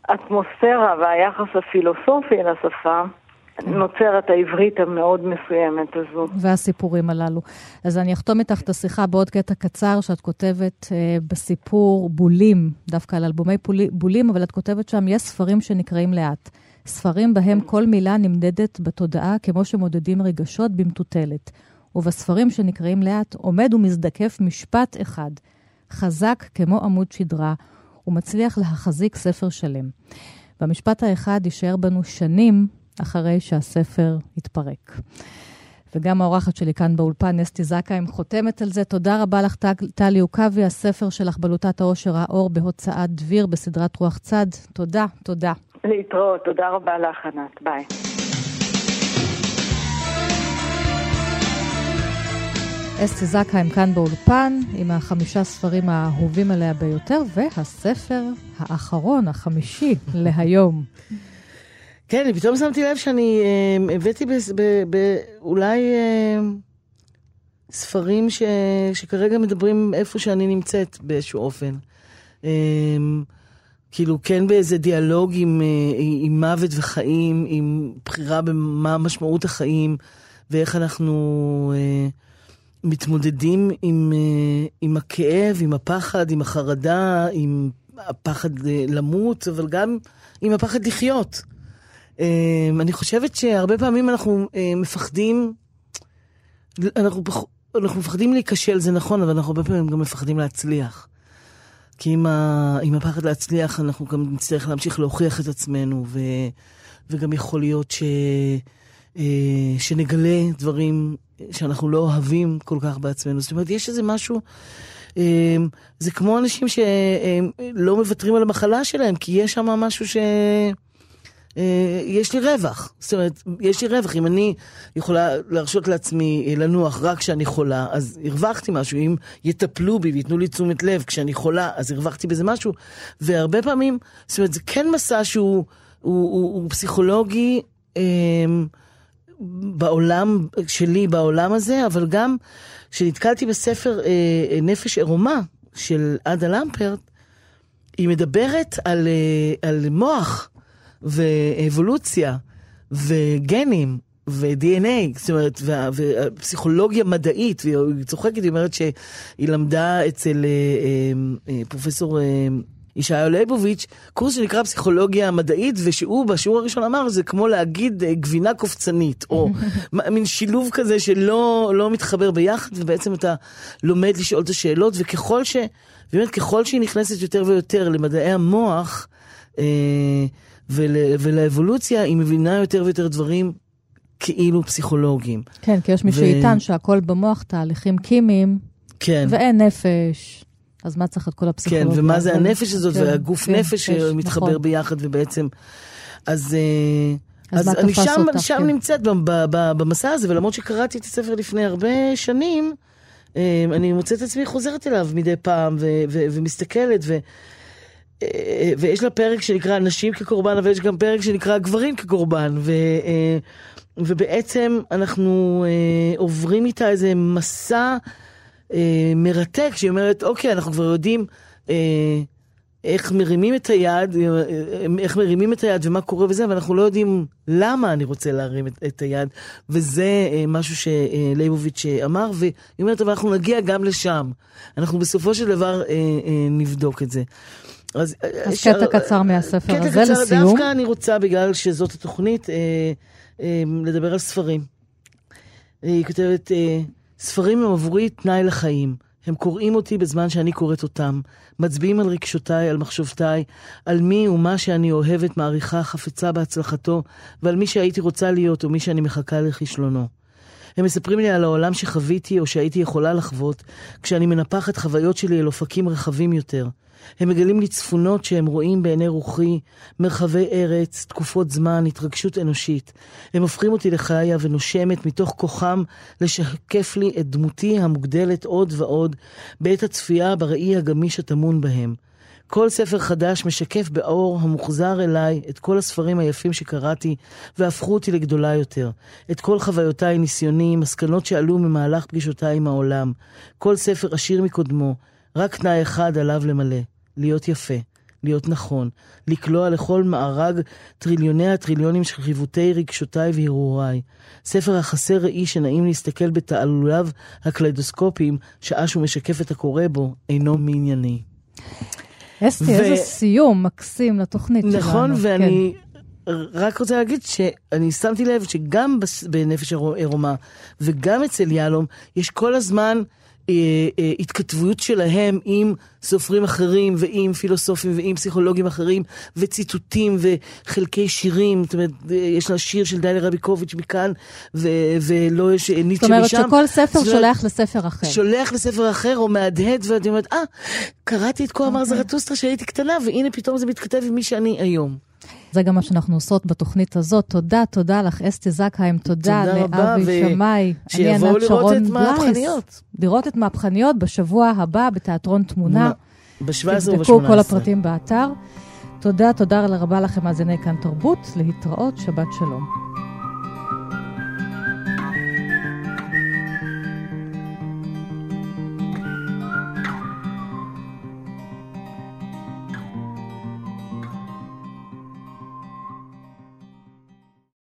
Speaker 7: האטמוספירה והיחס הפילוסופי אל השפה, נוצרת העברית המאוד מסוימת הזו.
Speaker 4: והסיפורים הללו. אז אני אחתום איתך את השיחה בעוד קטע קצר שאת כותבת אה, בסיפור בולים, דווקא על אלבומי בולים, אבל את כותבת שם, יש ספרים שנקראים לאט. ספרים בהם כל מילה נמדדת בתודעה כמו שמודדים רגשות במטוטלת. ובספרים שנקראים לאט עומד ומזדקף משפט אחד, חזק כמו עמוד שדרה, ומצליח להחזיק ספר שלם. והמשפט האחד יישאר בנו שנים אחרי שהספר יתפרק. וגם האורחת שלי כאן באולפן, אסתי זכאי, חותמת על זה. תודה רבה לך, טל- טלי עוקבי, הספר שלך, בלוטת העושר האור, בהוצאת דביר, בסדרת רוח צד. תודה, תודה.
Speaker 7: להתראות, תודה רבה לך, ענת, ביי.
Speaker 4: אסתי זכאי כאן באולפן, עם החמישה ספרים האהובים עליה ביותר, והספר האחרון, החמישי, להיום.
Speaker 5: כן, אני פתאום שמתי לב שאני אה, הבאתי בס- ב- ב- אולי אה, ספרים ש, שכרגע מדברים איפה שאני נמצאת באיזשהו אופן. אה, כאילו, כן באיזה דיאלוג עם, אה, עם מוות וחיים, עם בחירה במה משמעות החיים, ואיך אנחנו אה, מתמודדים עם, אה, עם הכאב, עם הפחד, עם החרדה, עם הפחד אה, למות, אבל גם עם הפחד לחיות. אמ, אני חושבת שהרבה פעמים אנחנו אה, מפחדים, אנחנו, אנחנו מפחדים להיכשל, זה נכון, אבל אנחנו הרבה פעמים גם מפחדים להצליח. כי עם, ה, עם הפחד להצליח, אנחנו גם נצטרך להמשיך להוכיח את עצמנו, ו, וגם יכול להיות ש, אה, שנגלה דברים שאנחנו לא אוהבים כל כך בעצמנו. זאת אומרת, יש איזה משהו, אה, זה כמו אנשים שלא מוותרים על המחלה שלהם, כי יש שם משהו ש... אה, יש לי רווח. זאת אומרת, יש לי רווח. אם אני יכולה להרשות לעצמי אה, לנוח רק כשאני חולה, אז הרווחתי משהו. אם יטפלו בי וייתנו לי תשומת לב כשאני חולה, אז הרווחתי בזה משהו. והרבה פעמים, זאת אומרת, זה כן מסע שהוא הוא, הוא, הוא פסיכולוגי אה, בעולם שלי, בעולם הזה, אבל גם כשנתקלתי בספר אה, נפש עירומה של עדה למפרט, היא מדברת על, אה, על מוח ואבולוציה וגנים ו-DNA, זאת אומרת, ופסיכולוגיה מדעית, והיא צוחקת, היא אומרת שהיא למדה אצל אה, אה, אה, פרופסור ישעיהו ליבוביץ', קורס שנקרא פסיכולוגיה מדעית, ושהוא בשיעור הראשון אמר, זה כמו להגיד גבינה קופצנית, או מין שילוב כזה שלא לא מתחבר ביחד, ובעצם אתה לומד לשאול את השאלות, וככל ש... באמת, ככל שהיא נכנסת יותר ויותר למדעי המוח, אה, ול, ולאבולוציה, היא מבינה יותר ויותר דברים כאילו פסיכולוגיים.
Speaker 4: כן, כי יש מי
Speaker 5: ו-
Speaker 4: שיטען שהכל במוח תהליכים כימיים,
Speaker 5: כן.
Speaker 4: ואין נפש. אז מה צריך את כל
Speaker 5: כן,
Speaker 4: הפסיכולוגיה?
Speaker 5: ומה זה הנפש הזאת,
Speaker 4: כן,
Speaker 5: והגוף
Speaker 4: כן,
Speaker 5: נפש שמתחבר
Speaker 4: נכון.
Speaker 5: ביחד, ובעצם... אז, אה,
Speaker 4: אז
Speaker 5: אז אני שם,
Speaker 4: אותך,
Speaker 5: שם
Speaker 4: כן.
Speaker 5: נמצאת במסע הזה, ולמרות שקראתי את הספר לפני הרבה שנים, אה, אני מוצאת את עצמי חוזרת אליו מדי פעם, ו- ו- ומסתכלת, ו... אה, ויש לה פרק שנקרא נשים כקורבן, אבל יש גם פרק שנקרא גברים כקורבן, ו, אה, ובעצם אנחנו אה, עוברים איתה איזה מסע מרתק, שהיא אומרת, אוקיי, אנחנו כבר יודעים איך מרימים את היד, איך מרימים את היד ומה קורה וזה, אבל אנחנו לא יודעים למה אני רוצה להרים את, את היד, וזה משהו שליבוביץ' אמר, והיא אומרת, אבל אנחנו נגיע גם לשם. אנחנו בסופו של דבר נבדוק את זה. אז,
Speaker 4: אז קטע קצר מהספר
Speaker 5: קטע
Speaker 4: הזה
Speaker 5: קצר,
Speaker 4: לסיום.
Speaker 5: דווקא אני רוצה, בגלל שזאת התוכנית, אה, אה, לדבר על ספרים. היא כותבת, אה, ספרים הם עבורי תנאי לחיים. הם קוראים אותי בזמן שאני קוראת אותם, מצביעים על רגשותיי, על מחשבותיי, על מי ומה שאני אוהבת, מעריכה, חפצה בהצלחתו, ועל מי שהייתי רוצה להיות או מי שאני מחכה לכישלונו. הם מספרים לי על העולם שחוויתי או שהייתי יכולה לחוות, כשאני מנפחת חוויות שלי אל אופקים רחבים יותר. הם מגלים לי צפונות שהם רואים בעיני רוחי, מרחבי ארץ, תקופות זמן, התרגשות אנושית. הם הופכים אותי לחיה ונושמת מתוך כוחם לשקף לי את דמותי המוגדלת עוד ועוד בעת הצפייה בראי הגמיש הטמון בהם. כל ספר חדש משקף באור המוחזר אליי את כל הספרים היפים שקראתי והפכו אותי לגדולה יותר. את כל חוויותיי, ניסיוני, מסקנות שעלו ממהלך פגישותיי עם העולם. כל ספר עשיר מקודמו, רק תנאי אחד עליו למלא, להיות יפה, להיות נכון, לקלוע לכל מארג טריליוני הטריליונים של חיווטי רגשותיי והרהוריי. ספר החסר ראי שנעים להסתכל בתעלוליו הקליידוסקופיים, שעה שהוא משקף את הקורא בו, אינו מענייני.
Speaker 4: אסתי,
Speaker 5: ו-
Speaker 4: איזה סיום מקסים לתוכנית שלנו.
Speaker 5: נכון,
Speaker 4: כן.
Speaker 5: ואני רק רוצה להגיד שאני שמתי לב שגם בנפש עירומה וגם אצל יהלום, יש כל הזמן התכתבויות שלהם עם סופרים אחרים ועם פילוסופים ועם פסיכולוגים אחרים וציטוטים וחלקי שירים, זאת אומרת, אה, יש לה שיר של דליה רביקוביץ' מכאן ו- ולא יש אה, ניטשה
Speaker 4: זאת
Speaker 5: משם.
Speaker 4: אומרת שכל ספר
Speaker 5: זאת
Speaker 4: שולח לספר אחר.
Speaker 5: שולח לספר אחר או מהדהד, ואני אומרת, אה, קראתי את כה אמר
Speaker 4: אוקיי.
Speaker 5: זרטוסטרה כשהייתי קטנה, והנה פתאום זה מתכתב עם מי שאני היום.
Speaker 4: זה גם מה שאנחנו עושות בתוכנית הזאת. תודה, תודה לך, אסתי זקהיים, תודה
Speaker 5: תודה
Speaker 4: לאבי
Speaker 5: ו-
Speaker 4: שמאי. אני
Speaker 5: שיבואו לראות
Speaker 4: שרון
Speaker 5: את. מהפכניות.
Speaker 4: לראות את מהפכניות בשבוע הבא בתיאטרון תמונה.
Speaker 5: ב-17 וב-18.
Speaker 4: תבדקו כל הפרטים באתר. תודה, תודה רבה לכם, מאזיני כאן תרבות. להתראות, שבת שלום.